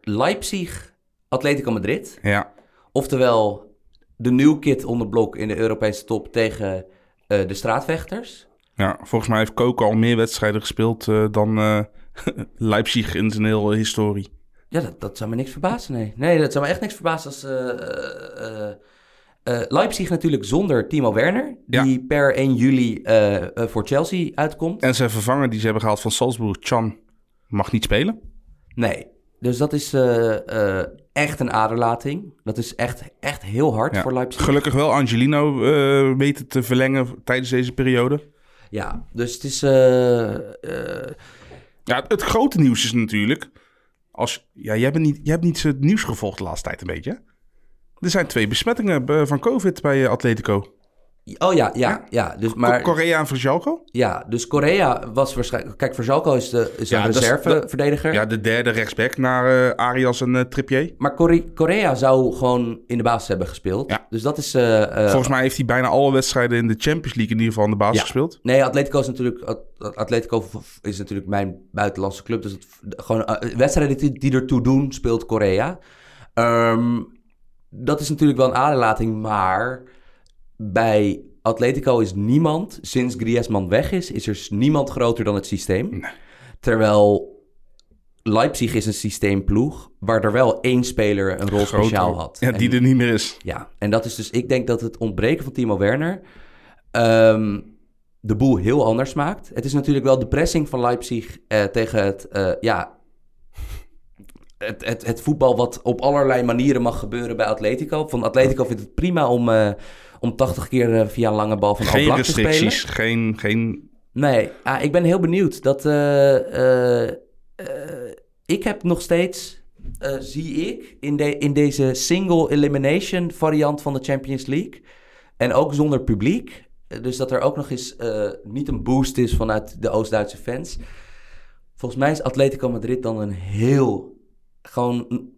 Leipzig, Atletico Madrid. Ja, Oftewel de new kid onder blok in de Europese top tegen de straatvechters. ja, volgens mij heeft Coco al meer wedstrijden gespeeld eh, dan eh, Leipzig in zijn hele historie. Ja, dat, dat zou me niks verbazen, nee. Nee, dat zou me echt niks verbazen als... eh, eh, eh, eh, Leipzig natuurlijk zonder Timo Werner, Ja. die per 1 juli eh, eh, voor Chelsea uitkomt. En zijn vervanger die ze hebben gehaald van Salzburg, Chan, mag niet spelen. Nee, dus dat is eh, eh, echt een aderlating. Dat is echt, echt heel hard Ja. voor Leipzig. Gelukkig wel Angelino eh weten te verlengen tijdens deze periode. Ja, dus het is... Ja, het grote nieuws is natuurlijk... Als, ja, jij, bent niet, jij hebt niet het nieuws gevolgd de laatste tijd een beetje. Er zijn twee besmettingen van COVID bij Atletico. Oh ja, ja, ja. Dus, maar, Ko- Korea en Vrjalko? ja, dus Korea was waarschijnlijk... Kijk, Verzalco is, de, is Ja, een reserveverdediger. Ja, de derde rechtsback naar eh, Arias en eh, Trippier. Maar Kore- Korea zou gewoon in de basis hebben gespeeld. Ja. Dus dat is... eh, eh, Volgens mij heeft hij bijna alle wedstrijden in de Champions League in ieder geval in de basis Ja. gespeeld. Nee, Atletico is natuurlijk, At- Atletico is natuurlijk mijn buitenlandse club. Dus het, gewoon wedstrijden die, die ertoe doen, speelt Korea. Ehm, dat is natuurlijk wel een aderlating, maar bij Atletico is niemand, sinds Griezmann weg is, is er niemand groter dan het systeem. Terwijl Leipzig is een systeemploeg, waar er wel één speler een rol Groter. speciaal had. Ja, En- die er niet meer is. ja, en dat is dus, ik denk dat het ontbreken van Timo Werner ehm, de boel heel anders maakt. Het is natuurlijk wel de pressing van Leipzig eh, tegen het, eh, ja, het, het, het voetbal wat op allerlei manieren mag gebeuren bij Atletico. Van Atletico vindt het prima om, eh, om 80 keer eh, via een lange bal van Geen Oblak te spelen. restricties, geen, geen... Nee, ah, ik ben heel benieuwd. Dat, eh, eh, ik heb nog steeds, zie ik, in, de, in deze single elimination variant van de Champions League. En ook zonder publiek. Dus dat er ook nog eens niet een boost is vanuit de Oost-Duitse fans. Volgens mij is Atletico Madrid dan een heel, gewoon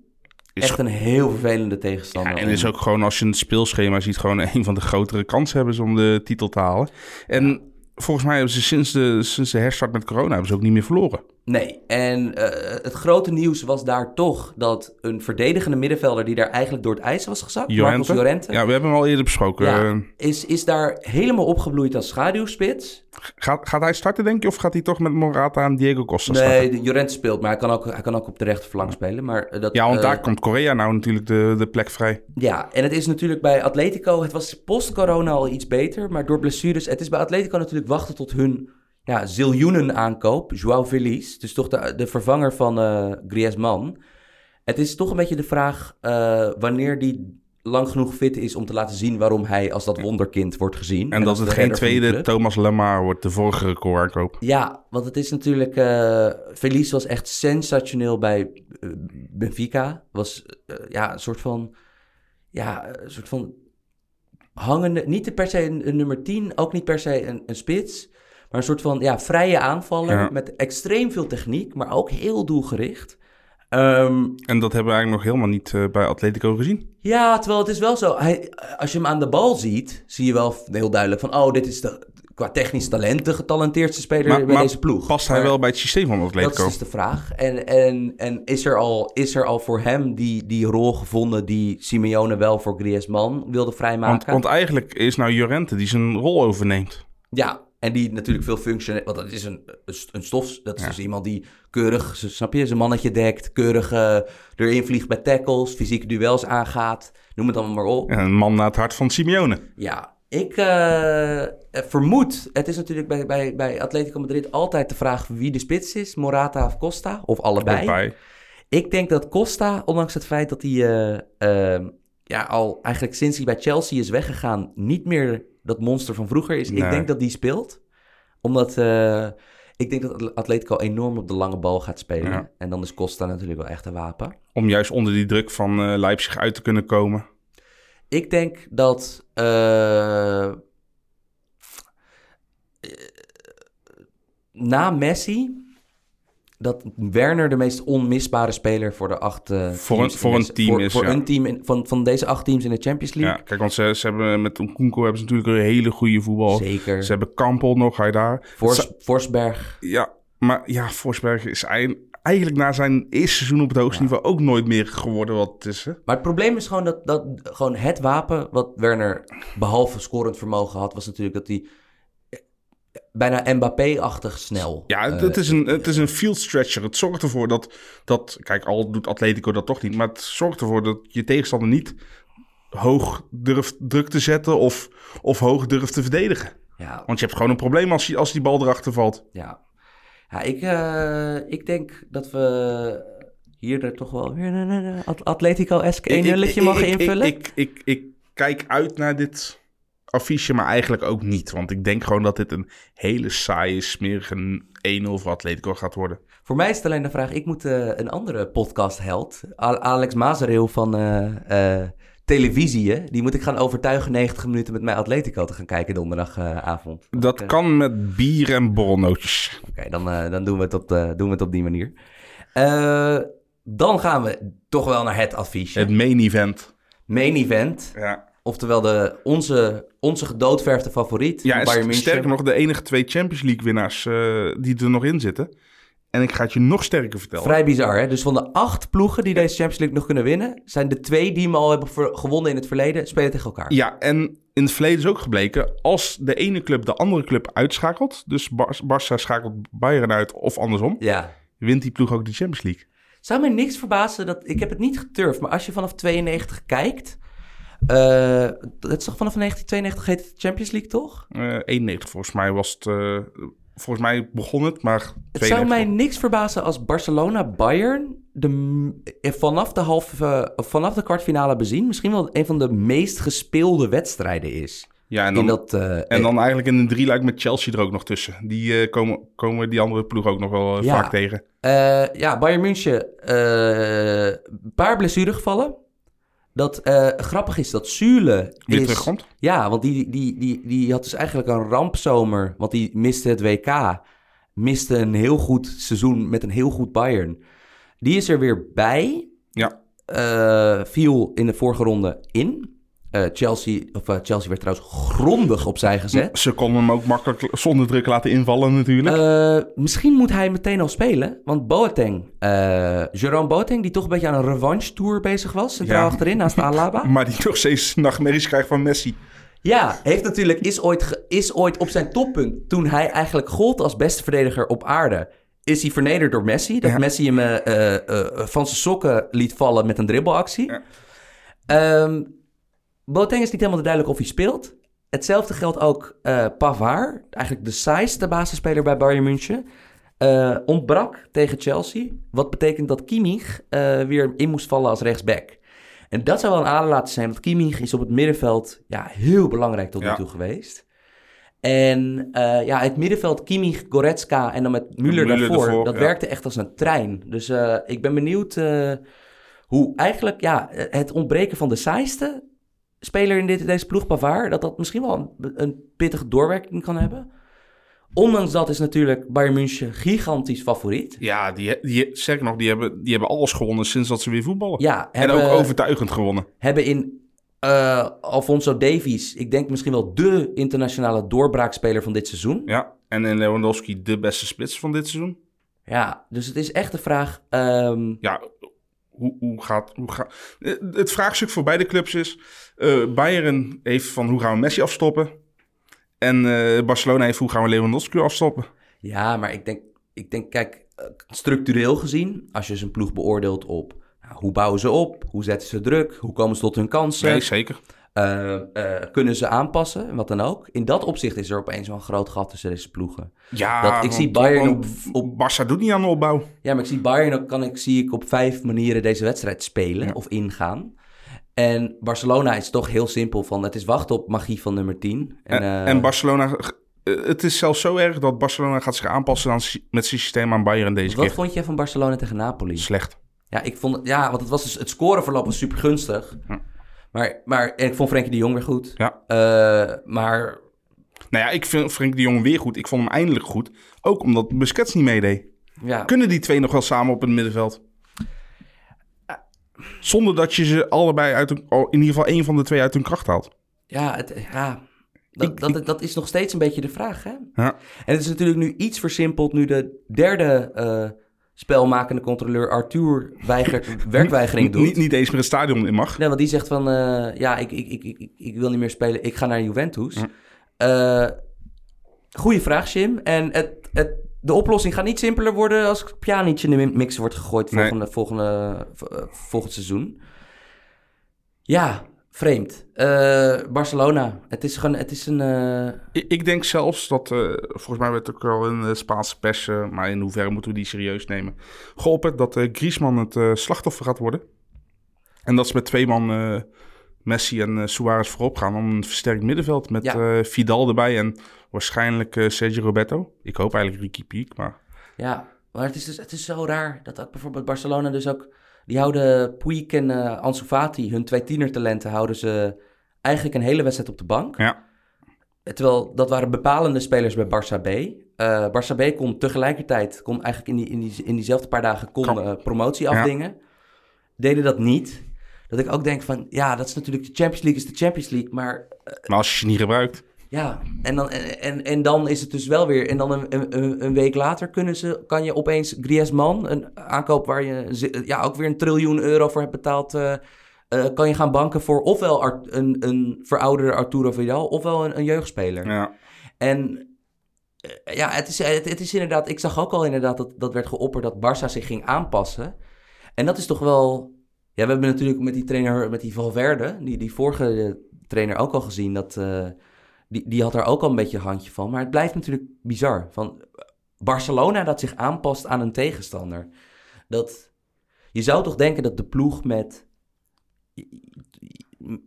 Is echt een heel vervelende tegenstander. Ja, en is ook gewoon, als je het speelschema ziet, gewoon een van de grotere kansen hebben ze om de titel te halen. En volgens mij hebben ze sinds de, sinds de herstart met corona hebben ze ook niet meer verloren. Nee, en eh, het grote nieuws was daar toch dat een verdedigende middenvelder die daar eigenlijk door het ijs was gezakt, Marcos Llorente, Ja, we hebben hem al eerder besproken. ja, is, is daar helemaal opgebloeid als schaduwspits. gaat, gaat hij starten, denk je? Of gaat hij toch met Morata en Diego Costa starten? Nee, de Llorente speelt, maar hij kan ook, hij kan ook op de rechterflank spelen. Maar eh, dat, Ja, want eh, daar komt Korea nou natuurlijk de, de plek vrij. Ja, en het is natuurlijk bij Atletico, het was post-corona al iets beter, maar door blessures, het is bij Atletico natuurlijk wachten tot hun ja, ziljoenen aankoop, Joao Feliz, dus toch de, de vervanger van eh Griezmann. Het is toch een beetje de vraag eh, wanneer die lang genoeg fit is om te laten zien waarom hij als dat wonderkind wordt gezien. En, dat het geen tweede. Thomas Lemar wordt, de vorige recordaankoop. Ja, want het is natuurlijk. Felice was echt sensationeel bij Benfica. Was ja, een soort van. Ja, een soort van. Hangende. Niet per se een, een nummer 10, ook niet per se een, een spits. Maar een soort van ja, vrije aanvaller. Ja. Met extreem veel techniek, maar ook heel doelgericht. Ehm, En dat hebben we eigenlijk nog helemaal niet eh, bij Atletico gezien. ja, terwijl het is wel zo. Hij, als je hem aan de bal ziet, zie je wel heel duidelijk van. Oh, dit is de, qua technisch talent de getalenteerdste speler Maar- bij maar deze ploeg. Past hij Maar- wel bij het systeem van Dat Atletico? is dus de vraag. En, en, en is, er al, is er al voor hem die, die rol gevonden die Simeone wel voor Griezmann wilde Want, vrijmaken? want eigenlijk is nou Jorente die zijn rol overneemt. Ja, en die natuurlijk veel functie... Want dat is een, een stof... Dat is dus iemand die keurig, snap je, zijn mannetje dekt. Keurig eh, erin vliegt bij tackles, fysieke duels aangaat. Noem het allemaal maar op. En een man naar het hart van Simeone. Ja, ik eh, vermoed... Het is natuurlijk bij, bij, bij Atletico Madrid altijd de vraag wie de spits is. Morata of Costa, of allebei. Bij. Ik denk dat Costa, ondanks het feit dat hij eh, ja, al eigenlijk sinds hij bij Chelsea is weggegaan, niet meer dat monster van vroeger is. Ik denk dat die speelt. Omdat eh, ik denk dat Atletico enorm op de lange bal gaat spelen. Ja. En dan is Costa natuurlijk wel echt een wapen. Om juist onder die druk van eh, Leipzig uit te kunnen komen. Ik denk dat... eh, na Messi... Dat Werner de meest onmisbare speler voor de acht eh, Voor een- voor een team voor, is, Voor ja. een team in- van, van deze acht teams in de Champions League. Ja, kijk, want ze, ze hebben met Nkunku hebben ze natuurlijk een hele goede voetbal. Zeker. Ze hebben Kampel nog, hij daar. Fors, Forsberg. Ja, maar ja, Forsberg is eigen- eigenlijk na zijn eerste seizoen op het hoogste niveau ook nooit meer geworden wat het is. Hè? Maar het probleem is gewoon dat, dat gewoon het wapen wat Werner behalve scorend vermogen had, was natuurlijk dat hij bijna Mbappé-achtig snel. Ja, het, eh, is een, het is een field stretcher. Het zorgt ervoor dat, dat, kijk, al doet Atletico dat toch niet, maar het zorgt ervoor dat je tegenstander niet hoog durft druk te zetten of, of hoog durft te verdedigen. ja, Want je hebt gewoon een probleem als, die- als die bal erachter valt. ja. ja ik, eh, ik denk dat we hier er toch wel weer een, een, een At- Atletico-esque 1 nulletje ik- invullen. Ik, ik, ik, ik kijk uit naar dit affiche, maar eigenlijk ook niet. Want ik denk gewoon dat dit een hele saaie, smerige 1-0 voor Atletico gaat worden. Voor mij is het alleen de vraag, ik moet eh, een andere podcast-held, Al- Alex Mazereel van eh, televisie, hè, die moet ik gaan overtuigen 90 minuten met mij Atletico te gaan kijken donderdagavond. Dat kan met bier en borrelnootjes. Oké, dan, dan doen, we het op doen we het op die manier. Dan gaan we toch wel naar het adviesje. Het main event. Main event. Ja, Oftewel de, onze, onze gedoodverfde favoriet. ja Bayern München. sterker nog, de enige twee Champions League winnaars eh, die er nog in zitten. En ik ga het je nog sterker vertellen. Vrij bizar, hè? Dus van de acht ploegen die deze Champions League nog kunnen winnen... zijn de twee die hem al hebben gewonnen in het verleden... spelen tegen elkaar. Ja, en in het verleden is ook gebleken, als de ene club de andere club uitschakelt, dus Bar- Barça schakelt Bayern uit of andersom, Ja. wint die ploeg ook de Champions League. Zou mij niks verbazen dat... Ik heb het niet geturfd, maar als je vanaf 92 kijkt... eh, het is toch vanaf 1992 heet het Champions League, toch? Eh 91 volgens mij was het, eh, volgens mij begon het, maar Het zou 92. mij niks verbazen als Barcelona-Bayern eh, vanaf, de halve, eh, vanaf de kwartfinale bezien... misschien wel een van de meest gespeelde wedstrijden is. Ja, en dan, in dat, eh, en dan eigenlijk in een drieluik met Chelsea er ook nog tussen. Die eh, komen, komen die andere ploeg ook nog wel eh, Ja. vaak tegen. Eh, ja, Bayern München, eh, een paar blessuregevallen. Dat eh, grappig is dat Zule Weer terugkomt. Ja, want die, die, die, die had dus eigenlijk een rampzomer. Want die miste het WK. Miste een heel goed seizoen met een heel goed Bayern. Die is er weer bij. Ja, eh, viel in de vorige ronde in. Eh, Chelsea, of, eh, Chelsea werd trouwens grondig opzij gezet. ze konden hem ook makkelijk zonder druk laten invallen natuurlijk. Eh, misschien moet hij meteen al spelen. Want Boateng, Jerome Boateng, die toch een beetje aan een revanche tour bezig was. Centraal Ja. achterin, naast Alaba. maar die nog steeds nachtmerries krijgt van Messi. Ja, heeft natuurlijk, is ooit, is ooit op zijn toppunt, toen hij eigenlijk gold als beste verdediger op aarde, is hij vernederd door Messi. Dat Ja. Messi hem van zijn sokken liet vallen met een dribbelactie. Ja. Ehm, Boateng is niet helemaal duidelijk of hij speelt. Hetzelfde geldt ook eh Pavard, eigenlijk de saaiste basisspeler bij Bayern München. eh, ontbrak tegen Chelsea. Wat betekent dat Kimmich eh, weer in moest vallen als rechtsback. En dat zou wel een aanlaat zijn, want Kimmich is op het middenveld ja, heel belangrijk tot nu Ja. toe geweest. En ja, het middenveld Kimmich, Goretzka en dan met Müller, daarvoor, ervoor, dat ja. werkte echt als een trein. Dus ik ben benieuwd hoe eigenlijk ja, het ontbreken van de saaiste speler in dit, deze ploeg, Pavard, dat dat misschien wel een, een pittige doorwerking kan hebben. Ondanks dat is natuurlijk Bayern München gigantisch favoriet. Ja, die, die, nog, die hebben, die hebben alles gewonnen sinds dat ze weer voetballen. Ja, en hebben, ook overtuigend gewonnen. hebben in eh, Alfonso Davies, ik denk misschien wel de internationale doorbraakspeler van dit seizoen. Ja, en in Lewandowski de beste spits van dit seizoen. Ja, dus het is echt de vraag. ehm, Ja, hoe, hoe gaat... Hoe gaat Eh, het vraagstuk voor beide clubs is... eh, Bayern heeft van hoe gaan we Messi afstoppen? En eh, Barcelona heeft hoe gaan we Lewandowski afstoppen? ja, maar ik denk, ik denk, kijk, structureel gezien, als je zijn ploeg beoordeelt op nou, hoe bouwen ze op, hoe zetten ze druk, hoe komen ze tot hun kansen, Nee, zeker. Eh, eh, kunnen ze aanpassen en wat dan ook. In dat opzicht is er opeens wel een groot gat tussen deze ploegen. Ja, Dat- ik zie Bayern want op- Barça doet niet aan de opbouw. Ja, maar ik zie Bayern ook, kan ik, zie ik op vijf manieren deze wedstrijd spelen Ja. of ingaan. En Barcelona is toch heel simpel van, het is wachten op magie van nummer 10. En, En, en, eh, Barcelona... Het is zelfs zo erg dat Barcelona gaat zich aanpassen aan, met zijn systeem aan Bayern deze wat keer. vond je van Barcelona tegen Napoli? Slecht. Ja, ik vond, ja, want het was dus, het scoreverloop was super gunstig. Ja. Maar, maar en ik vond Frenkie de Jong weer goed. Ja. Eh, maar Nou ja, ik vind Frank de Jong weer goed. Ik vond hem eindelijk goed. Ook omdat Busquets niet meedeed. ja, Kunnen die twee nog wel samen op het middenveld? Zonder dat je ze allebei uit hun, oh, in ieder geval één van de twee uit hun kracht haalt. ja, het, ja dat, Ik- dat, dat is nog steeds een beetje de vraag. Hè? Ja. En het is natuurlijk nu iets versimpeld nu de derde eh, spelmakende controleur Arthur weigert, werkweigering doet. Niet, niet eens meer het stadion in mag. Nee, want die zegt van, eh, ja, ik, ik, ik, ik, ik wil niet meer spelen, ik ga naar Juventus. Eh, goeie vraag, Jim. En het, het, de oplossing gaat niet simpeler worden als Pjanic in de mix wordt gegooid Nee. volgende, volgende, eh, volgend seizoen. Ja, vreemd. Eh, Barcelona, het is gewoon, het is een... eh, Ik, ik denk zelfs dat, eh, volgens mij werd het ook al in de Spaanse pers, maar in hoeverre moeten we die serieus nemen, geopperd dat Griezmann het slachtoffer gaat worden. En dat ze met twee man Messi en Suarez voorop gaan om een versterkt middenveld met Ja. Vidal erbij en waarschijnlijk Sergio Roberto. Ik hoop eigenlijk Ricky Piek, maar Ja, maar het is, dus, het is zo raar dat ook bijvoorbeeld Barcelona dus ook... Die houden Puig en eh Ansu Fati, hun twee tienertalenten, houden ze eigenlijk een hele wedstrijd op de bank. ja. Terwijl dat waren bepalende spelers bij Barça B. Eh Barça B kon tegelijkertijd, kon eigenlijk in, die, in, die, in diezelfde paar dagen, kon eh, promotie afdingen. Deden dat niet. Dat ik ook denk van, ja, dat is natuurlijk de Champions League is de Champions League, maar Maar als je ze niet gebruikt, ja, en dan, en, en, dan is het dus wel weer. En dan een, een, een week later kunnen ze, kan je opeens Griezmann, een aankoop waar je ja, ook weer een triljoen euro voor hebt betaald, eh, eh, kan je gaan banken voor ofwel een, een verouderde Arturo Vidal, ofwel een, een jeugdspeler. ja. En eh, ja, het is, het, het is inderdaad, ik zag ook al inderdaad dat, dat werd geopperd dat Barça zich ging aanpassen. En dat is toch wel, ja, we hebben natuurlijk met die trainer, met die Valverde, die, die vorige trainer ook al gezien, dat, die, die had er ook al een beetje een handje van. Maar het blijft natuurlijk bizar. Van Barcelona dat zich aanpast aan een tegenstander. Dat, je zou toch denken dat de ploeg met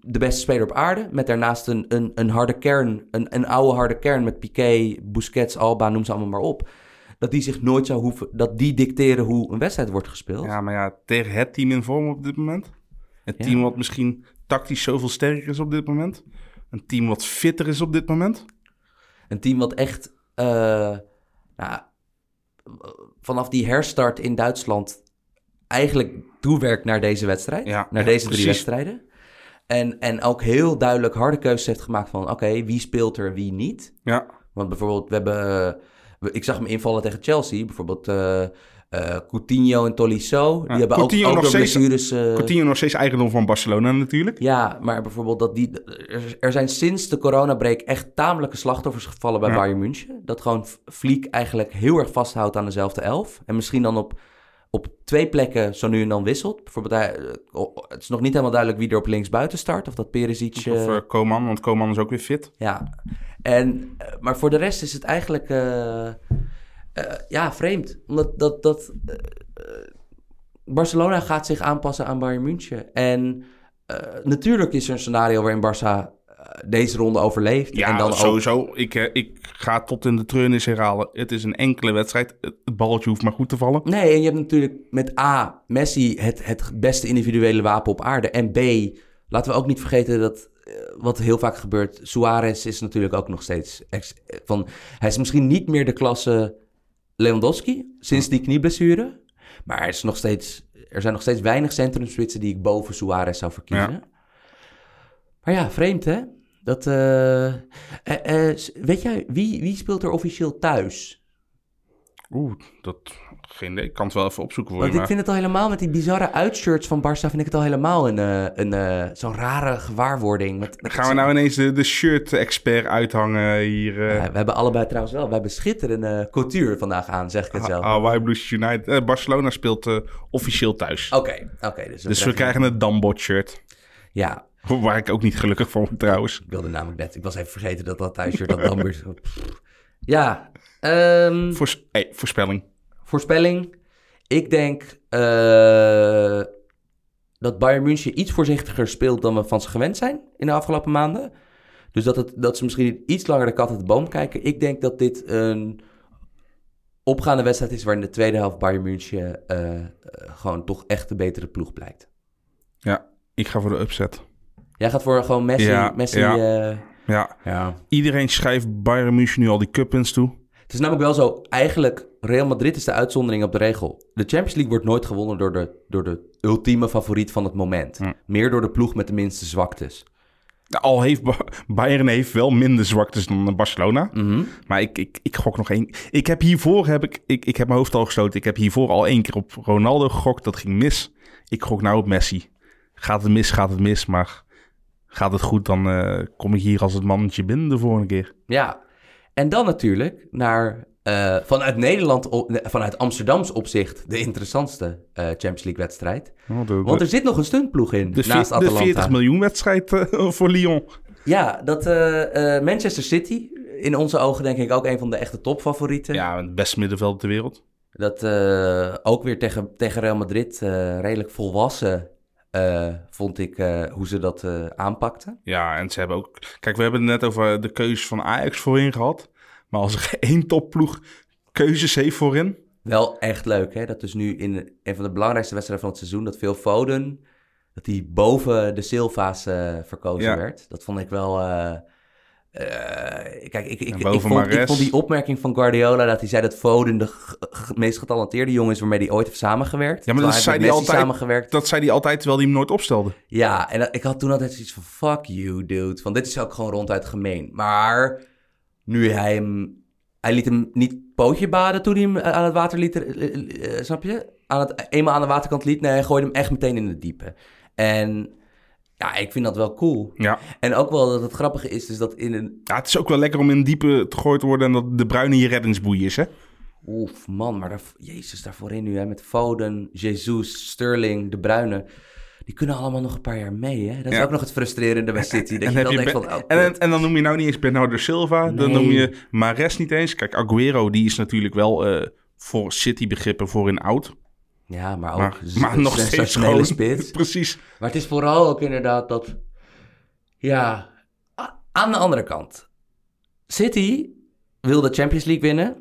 de beste speler op aarde, met daarnaast een, een, een harde kern, een, een oude harde kern met Piqué, Busquets, Alba, noem ze allemaal maar op. Dat die zich nooit zou hoeven, dat die dicteren hoe een wedstrijd wordt gespeeld. ja, maar ja, tegen het team in vorm op dit moment. Ja. team wat misschien tactisch zoveel sterker is op dit moment. Een team wat fitter is op dit moment. Een team wat echt eh, nou, vanaf die herstart in Duitsland eigenlijk toewerkt naar deze wedstrijd. Ja, naar ja, deze drie precies. wedstrijden. En, en ook heel duidelijk harde keuzes heeft gemaakt van... oké, wie speelt er, wie niet. Ja, Want bijvoorbeeld, we hebben... eh, ik zag hem invallen tegen Chelsea. Bijvoorbeeld eh eh Coutinho en Tolisso. Die hebben Coutinho ook, ook nog steeds- blessures... eh, Coutinho nog steeds eigendom van Barcelona natuurlijk. ja, maar bijvoorbeeld dat die... Er, er zijn sinds de coronabreak echt tamelijke slachtoffers gevallen bij Ja. Bayern München. Dat gewoon Fliek eigenlijk heel erg vasthoudt aan dezelfde elf. En misschien dan op, op twee plekken zo nu en dan wisselt. Bijvoorbeeld, hij, eh, het is nog niet helemaal duidelijk wie er op links buiten start. Of dat Perisic... Of Koeman, want Koeman is ook weer fit. ja, en, maar voor de rest is het eigenlijk eh, ja, vreemd. Omdat dat, dat, eh, Barcelona gaat zich aanpassen aan Bayern München. En eh, natuurlijk is er een scenario waarin Barça deze ronde overleeft. Ja, en dan ook, sowieso. Ik, ik ga tot in de treurnis herhalen. Het is een enkele wedstrijd. Het balletje hoeft maar goed te vallen. Nee, en je hebt natuurlijk met A, Messi het, het beste individuele wapen op aarde. En B, laten we ook niet vergeten dat, wat heel vaak gebeurt, Suarez is natuurlijk ook nog steeds... ex- van, hij is misschien niet meer de klasse Lewandowski, sinds die knieblessure. Maar hij is nog steeds, er zijn nog steeds weinig centrumspitsen die ik boven Suarez zou verkiezen. Maar ja, vreemd hè? Dat, eh, eh, eh, weet jij, wie, wie speelt er officieel thuis? Oeh, dat... Geen idee. Ik kan het wel even opzoeken voor Want je. ik Maar... vind het al helemaal met die bizarre uitshirts van Barça... vind ik het al helemaal een, eh, een, eh, zo'n rare gewaarwording. Met, met Gaan we nou ineens de, de shirt-expert uithangen hier? eh Ja, we hebben allebei trouwens wel... We hebben schitterende couture vandaag aan, zeg ik het zelf. Hawaii Blues United. Barcelona speelt officieel thuis. Oké, oké. dus dus we krijgen een Dambot shirt. Ja, Waar ik ook niet gelukkig van word trouwens. ik wilde namelijk net... Ik was even vergeten dat dat thuisshirt dat Dambers... ja, ehm, Voors- hey, voorspelling. voorspelling. Ik denk eh, dat Bayern München iets voorzichtiger speelt dan we van ze gewend zijn in de afgelopen maanden. Dus dat, het, dat ze misschien iets langer de kat uit de boom kijken. Ik denk dat dit een opgaande wedstrijd is waarin de tweede helft Bayern München eh, eh, gewoon toch echt de betere ploeg blijkt. Ja, ik ga voor de upset. Jij gaat voor gewoon Messi. Ja, Messi ja. Ja, ja. iedereen schrijft Bayern München nu al die cup-wins toe. Het is namelijk wel zo, eigenlijk Real Madrid is de uitzondering op de regel. De Champions League wordt nooit gewonnen door de, door de ultieme favoriet van het moment. Hm. Meer door de ploeg met de minste zwaktes. Al heeft Ba- Bayern heeft wel minder zwaktes dan Barcelona. Mhm. Maar ik, ik, ik gok nog één. Ik heb hiervoor, heb ik, ik, ik heb mijn hoofd al gestoten. Ik heb hiervoor al één keer op Ronaldo gegokt. Dat ging mis. Ik gok nou op Messi. Gaat het mis, gaat het mis. Maar gaat het goed, dan eh, kom ik hier als het mannetje binnen de volgende keer. Ja, en dan natuurlijk naar eh, vanuit Nederland, op- vanuit Amsterdams opzicht, de interessantste eh, Champions League wedstrijd. Oh, de, Want er zit nog een stuntploeg in, de, naast veer- de Atalanta. 40 miljoen wedstrijd eh, voor Lyon. Ja, dat Manchester City, in onze ogen denk ik ook een van de echte topfavorieten. Ja, het beste middenveld ter wereld. Dat ook weer tegen, tegen Real Madrid redelijk volwassen eh, vond ik eh, hoe ze dat eh, aanpakten. Ja, en ze hebben ook... Kijk, we hebben het net over de keuzes van Ajax voorin gehad. Maar als er één topploeg keuzes heeft voorin... Wel echt leuk, hè? Dat dus nu in een van de belangrijkste wedstrijden van het seizoen, dat Phil Foden, dat hij boven de Silva's verkozen Ja. werd. Dat vond ik wel... eh, kijk, ik, ik, ik, vond, ik vond die opmerking van Guardiola dat hij zei dat Foden de meest getalenteerde jongen is waarmee hij ooit heeft samengewerkt. Ja, maar dat zei hij altijd. samengewerkt. Dat zei hij altijd, terwijl hij hem nooit opstelde. Ja, en dat- ik had toen altijd zoiets van, fuck you, dude. Want dit is ook gewoon ronduit gemeen. Maar nu hij hem... Hij liet hem niet pootje baden toen hij hem eh, aan het water liet, eh, snap je? Aan het, eenmaal aan de waterkant liet. Nee, hij gooide hem echt meteen in het diepe. En ja, ik vind dat wel cool. Ja. En ook wel dat het grappige is, dus dat in een... ja, het is ook wel lekker om in diepe gegooid te worden... en dat de bruine je reddingsboei is, hè? Oef, man, maar daar, jezus, daarvoor nu, hè, met Foden, Jesus, Sterling, De Bruyne... Die kunnen allemaal nog een paar jaar mee, hè? Dat is Ja. ook nog het frustrerende bij City. Dat En, je dan je Be- van, oh, en, en dan noem je nou niet eens Bernardo Silva. Dan noem je Mares niet eens. Kijk, Aguero, die is natuurlijk wel eh, voor City-begrippen voorin oud. Ja, maar ook Maar, maar nog steeds gewoon... spits. Precies. Maar het is vooral ook inderdaad dat... Ja, aan de andere kant. City wil de Champions League winnen...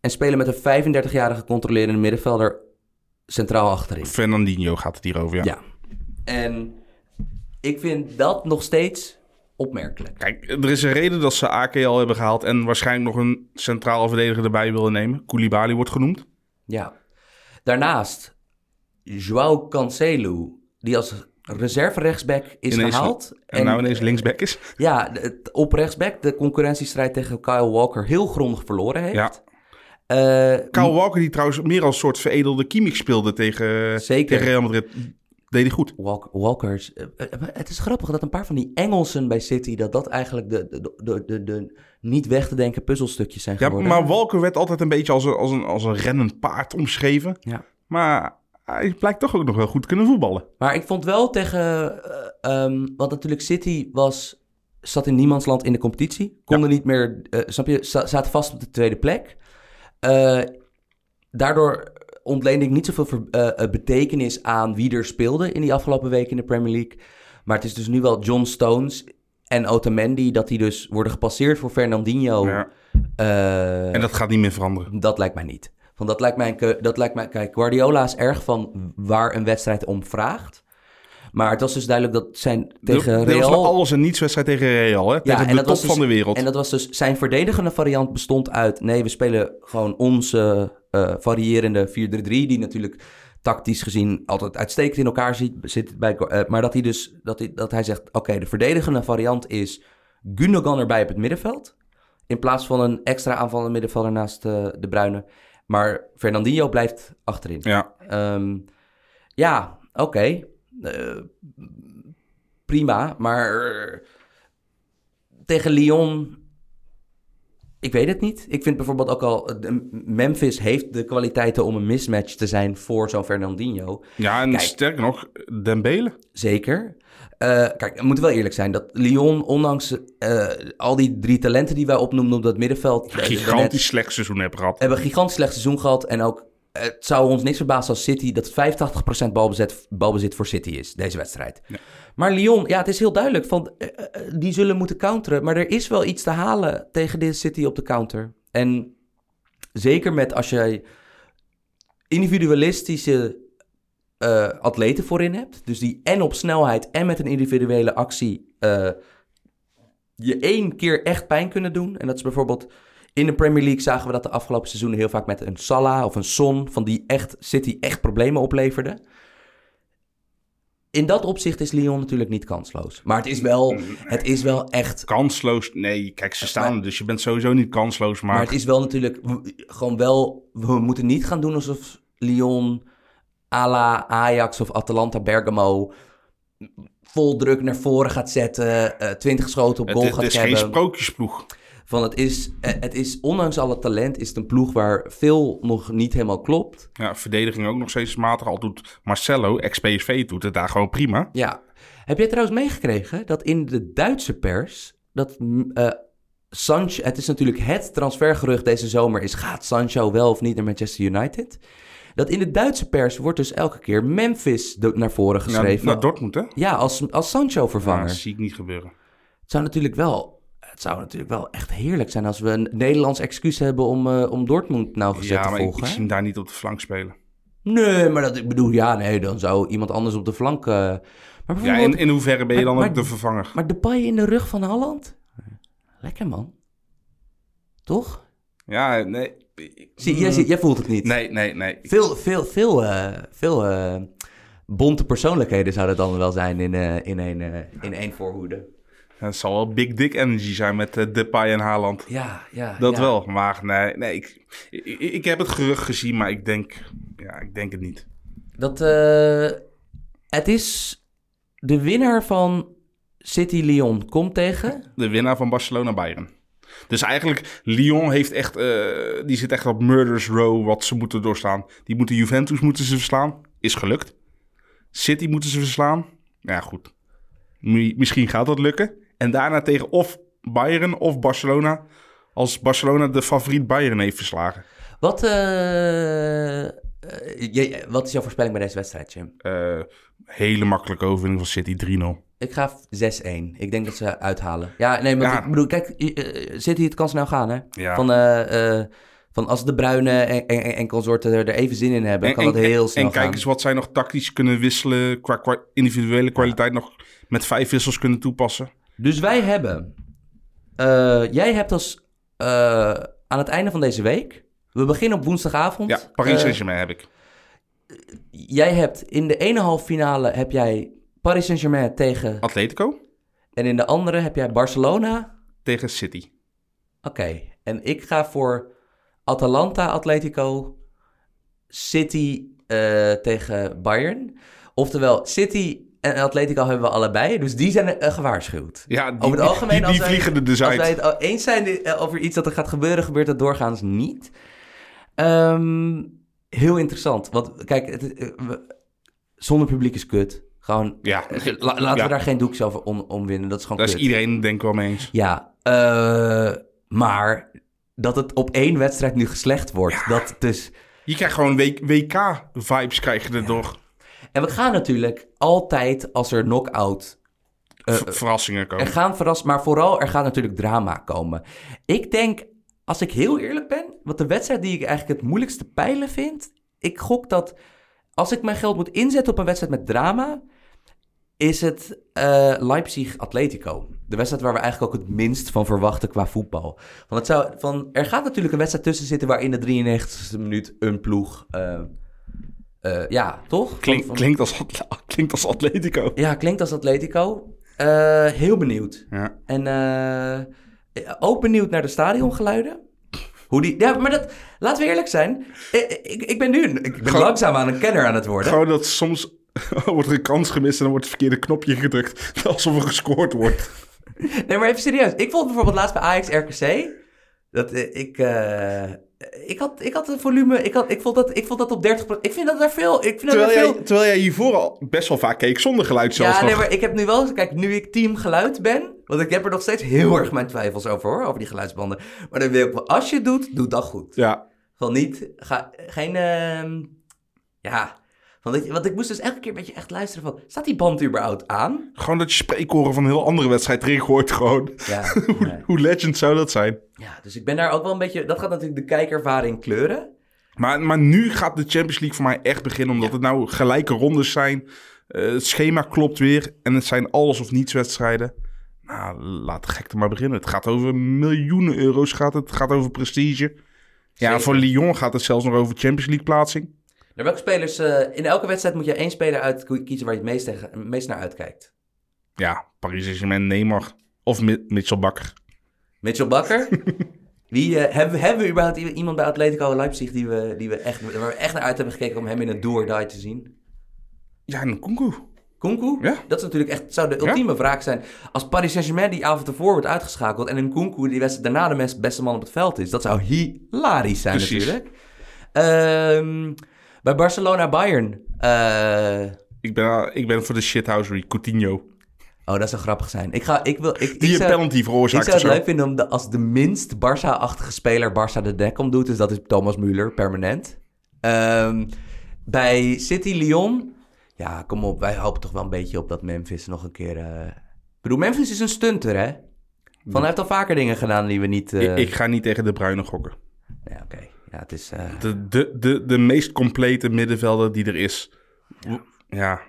en spelen met een 35-jarige controlerende middenvelder centraal achterin. Fernandinho gaat het hier over, ja. Ja. En ik vind dat nog steeds opmerkelijk. Kijk, er is een reden dat ze AKL hebben gehaald... en waarschijnlijk nog een centrale verdediger erbij willen nemen. Koulibaly wordt genoemd. Ja. Daarnaast, João Cancelo, die als reserve rechtsback is Ineens- gehaald. En, nou ineens linksback is. Ja, op rechtsback de concurrentiestrijd tegen Kyle Walker heel grondig verloren heeft. Ja. Eh, Kyle Walker, die trouwens meer als soort veredelde Kimmich speelde tegen, Zeker. tegen Real Madrid. Deed hij goed. Walk- Walkers. eh, eh, maar het is grappig dat een paar van die Engelsen bij City, dat dat eigenlijk de, de, de, de, de niet weg te denken puzzelstukjes zijn Ja, geworden. maar Walker werd altijd een beetje als een, als een, als een rennend paard omschreven. Ja. Maar hij blijkt toch ook nog wel goed kunnen voetballen. Maar ik vond wel tegen, eh, ehm, want natuurlijk City was, zat in niemandsland in de competitie. Konden niet meer, eh, snap je, za- zaten vast op de tweede plek. Eh, daardoor ontleende ik niet zoveel ver- eh, eh, betekenis aan wie er speelde in die afgelopen weken in de Premier League. Maar het is dus nu wel John Stones en Otamendi, dat die dus worden gepasseerd voor Fernandinho. Ja. Eh, En dat gaat niet meer veranderen. dat lijkt mij niet. Want dat lijkt mij, dat lijkt mij, kijk, Guardiola is erg van waar een wedstrijd om vraagt. Maar het was dus duidelijk dat zijn tegen Dit was een Real... alles en niets wedstrijd tegen Real. Hè? Tegen en de dat top was dus- van de wereld. En dat was dus zijn verdedigende variant bestond uit... Nee, we spelen gewoon onze eh, variërende 4-3-3... die natuurlijk tactisch gezien altijd uitstekend in elkaar zit. zit bij, eh, maar dat hij dus dat hij, dat hij zegt... Oké, de verdedigende variant is Gundogan erbij op het middenveld... in plaats van een extra aanvallende middenvelder naast eh, de Bruyne. Maar Fernandinho blijft achterin. Ja. Ehm, ja, oké. Prima, maar eh, tegen Lyon... Ik weet het niet. Ik vind bijvoorbeeld ook al... eh, Memphis heeft de kwaliteiten om een mismatch te zijn voor zo'n Fernandinho. ja, en Kijk. sterker nog, Dembele. Zeker. Eh, kijk, we moeten wel eerlijk zijn. Dat Lyon, ondanks eh, al die drie talenten die wij opnoemden op dat middenveld... eh, Gigantisch slecht seizoen hebben gehad. hebben een gigantisch slecht seizoen gehad. En ook, het zou ons niks verbazen als City, dat 85% balbezit, balbezit voor City is, deze wedstrijd. Maar Lyon, ja, het is heel duidelijk, van, eh, eh, die zullen moeten counteren. Maar er is wel iets te halen tegen dit City op de counter. En zeker met als jij individualistische eh, atleten voorin hebt. Dus die en op snelheid en met een individuele actie je één keer echt pijn kunnen doen. En dat is bijvoorbeeld in de Premier League zagen we dat de afgelopen seizoenen heel vaak met een Salah of een Son van die echt City echt problemen opleverde. In dat opzicht is Lyon natuurlijk niet kansloos. Maar het is wel, het is wel echt Kansloos, nee, kijk, ze staan dus je bent sowieso niet kansloos. Maar, Maar het is wel natuurlijk gewoon wel. We moeten niet gaan doen alsof Lyon, à la Ajax of Atalanta Bergamo. vol druk naar voren gaat zetten. eh 20 schoten op het, goal het gaat is geen hebben. sprookjesploeg. Van het, is, eh, het is, ondanks alle talent, is het een ploeg waar veel nog niet helemaal klopt. Ja, verdediging ook nog steeds matig. Al doet Marcelo, ex-PSV, doet het daar gewoon prima. Ja. Heb jij trouwens meegekregen dat in de Duitse pers. dat mm, eh, Sancho. Het is natuurlijk het transfergerucht deze zomer. is gaat Sancho wel of niet naar Manchester United? Dat in de Duitse pers wordt dus elke keer Memphis naar voren geschreven. naar Dortmund, hè? ja, als, als Sancho Ja, vervanger. dat zie ik niet gebeuren. Het zou natuurlijk wel. Het zou natuurlijk wel echt heerlijk zijn als we een Nederlands excuus hebben om, eh, om Dortmund nauwgezet Ja, te maar ik, volgen. ik zie hem daar niet op de flank spelen. Nee, maar dat ik bedoel, ja, nee, dan zou iemand anders op de flank. eh, maar Ja, in, in hoeverre ben je Maar- dan maar- ook de vervanger? Maar Depay in de rug van Holland? Lekker man. Toch? Ja, nee. Zie, jij, voelt het niet. Nee, nee, nee. Veel, veel, veel, eh, veel bonte persoonlijkheden zouden dan wel zijn in, in, eh, in één voorhoede. Het zal wel big dick energy zijn met uh, Depay en Haaland. Ja, ja. Dat ja. wel, maar nee, nee ik, ik, ik heb het gerucht gezien, maar ik denk, ja, ik denk het niet. Dat, eh, het is de winnaar van City-Lyon komt tegen. De winnaar van Barcelona-Bayern. Dus eigenlijk, Lyon heeft echt, eh, die zit echt op murder's row wat ze moeten doorstaan. Die moeten Juventus moeten ze verslaan, is gelukt. City moeten ze verslaan, ja goed. Mi- Misschien gaat dat lukken. En daarna tegen of Bayern of Barcelona, als Barcelona de favoriet Bayern heeft verslagen. Wat, eh, eh, wat is jouw voorspelling bij deze wedstrijd, Jim? Eh, hele makkelijke overwinning van City 3-0. Ik ga 6-1. Ik denk dat ze uithalen. Ja, nee, maar Ja. ik bedoel, kijk, City, het kan snel gaan, hè? Ja. Van, van als de Bruine en, en, en consorten er, even zin in hebben, kan dat heel snel en kijk gaan. eens wat zij nog tactisch kunnen wisselen, qua, qua individuele kwaliteit nog met vijf wissels kunnen toepassen. Dus wij hebben... eh, jij hebt als... eh, aan het einde van deze week... We beginnen op woensdagavond. Ja, Paris Eh, Saint-Germain heb ik. jij hebt in de ene halve finale heb jij Paris Saint-Germain tegen... Atletico En in de andere heb jij Barcelona... tegen City. Oké, en ik ga voor Atalanta, Atletico, City tegen Bayern. Oftewel, City en Atletico hebben we allebei, dus die zijn eh, gewaarschuwd. Ja, die, Over het algemeen, die, als die wij- vliegen er dus Als uit. wij het eens zijn eh, over iets dat er gaat gebeuren, gebeurt dat doorgaans niet. Ehm, heel interessant, want kijk, het, eh, we- zonder publiek is kut. Gewoon, Ja, la- laten ja. we daar geen doekjes over om, omwinnen, dat is gewoon Daar is kut. iedereen denk ik wel mee eens. Ja, maar dat het op één wedstrijd nu geslecht wordt. Dat dus... Je krijgt gewoon WK-vibes krijg je erdoor. En we gaan natuurlijk altijd als er knock-out... eh, verrassingen er komen. gaan verras, maar vooral er gaat natuurlijk drama komen. Ik denk, als ik heel eerlijk ben, wat de wedstrijd die ik eigenlijk het moeilijkste peilen vind, ik gok dat als ik mijn geld moet inzetten op een wedstrijd met drama, is het eh, Leipzig-Atletico. De wedstrijd waar we eigenlijk ook het minst van verwachten qua voetbal. Want het zou, van, er gaat natuurlijk een wedstrijd tussen zitten waar in de 93e minuut een ploeg... eh, eh, ja, toch? Van- Klink, van- klinkt, als, klinkt als Atletico. Ja, klinkt als Atletico. Eh, heel benieuwd. Ja. En eh, ook benieuwd naar de stadiongeluiden. Hoe die... Ja, maar dat... Laten we eerlijk zijn. Ik, ik, ik ben nu... Ik ben Gewoon- langzaam aan een kenner aan het worden. Gewoon dat soms wordt er een kans gemist en dan wordt het verkeerde knopje gedrukt. Alsof er gescoord wordt. Nee, maar even serieus. Ik vond bijvoorbeeld laatst bij Ajax RKC... Dat ik... ik had, ik had een volume... Ik, had, ik, vond dat, ik vond dat op 30... Ik vind dat daar veel... Ik vind dat Terwijl daar jij, veel... terwijl jij hiervoor al best wel vaak keek zonder geluid zelfs Ja, nee, maar ik heb nu wel... Kijk, nu ik team geluid ben... Want ik heb er nog steeds heel erg mijn twijfels over, hoor. Over die geluidsbanden. Maar dan wil ik wel... Als je het doet, doe dat goed. Ja, Van niet, ga, geen, ehm, ja. Van dat je, want ik moest dus elke keer een beetje echt luisteren van, staat die band überhaupt aan? gewoon dat je spreekkoren van een heel andere wedstrijd erin gooit gewoon. Ja, Hoe, hoe legend zou dat zijn? ja, dus ik ben daar ook wel een beetje, dat gaat natuurlijk de kijkervaring kleuren. Maar, maar nu gaat de Champions League voor mij echt beginnen. Omdat het nou gelijke rondes zijn. Eh, het schema klopt weer. En het zijn alles of niets wedstrijden. Nou, laat de gekte maar beginnen. Het gaat over miljoenen euro's. Gaat het, het gaat over prestige. Ja, Zeker. voor Lyon gaat het zelfs nog over Champions League plaatsing. Welke spelers... eh, in elke wedstrijd moet je één speler uit kiezen waar je het meest, tegen, het meest naar uitkijkt. Ja, Paris Saint-Germain, Neymar of Mi- Mitchell Bakker. Mitchell Bakker. Wie, eh, hebben, we- hebben we überhaupt iemand bij Atletico Leipzig die we, die we echt, waar we echt naar uit hebben gekeken om hem in een do or die te zien? Ja, en Kunku. Kunku? Ja. Dat is natuurlijk echt, zou de ultieme wraak zijn. Als Paris Saint-Germain die avond ervoor wordt uitgeschakeld en een Kunku die wedstrijd daarna de beste man op het veld is. Dat zou hilarisch zijn Precies. natuurlijk. Ehm, bij Barcelona Bayern. eh, Ik ben, ik ben voor de shithousery, Coutinho. oh, dat zou grappig zijn. Ik, ga, ik, wil, ik, ik Die zou, penalty ik veroorzaakt zou of het leuk vinden om de, als de minst Barça-achtige speler Barça de nek om doet. Dus dat is Thomas Müller, permanent. Ehm, bij City Lyon. Ja, kom op. Wij hopen toch wel een beetje op dat Memphis nog een keer... eh, Ik bedoel, Memphis is een stunter, hè? Van, hij heeft al vaker dingen gedaan die we niet... eh, Ik, ik ga niet tegen de Bruine gokken. Ja, oké. Ja, het is... eh, De, de, de, de meest complete middenvelder die er is. Ja,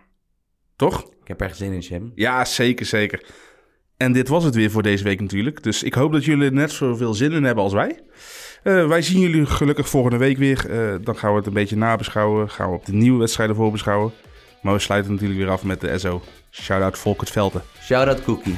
toch? Ik heb er zin in, Jim. Ja, zeker, zeker. En dit was het weer voor deze week natuurlijk. Dus ik hoop dat jullie er net zoveel zin in hebben als wij. Eh, wij zien jullie gelukkig volgende week weer. Eh, dan gaan we het een beetje nabeschouwen. Gaan we op de nieuwe wedstrijden voorbeschouwen. Maar we sluiten natuurlijk weer af met de SO. Shout-out Volkert Velten. Shout-out Cookie.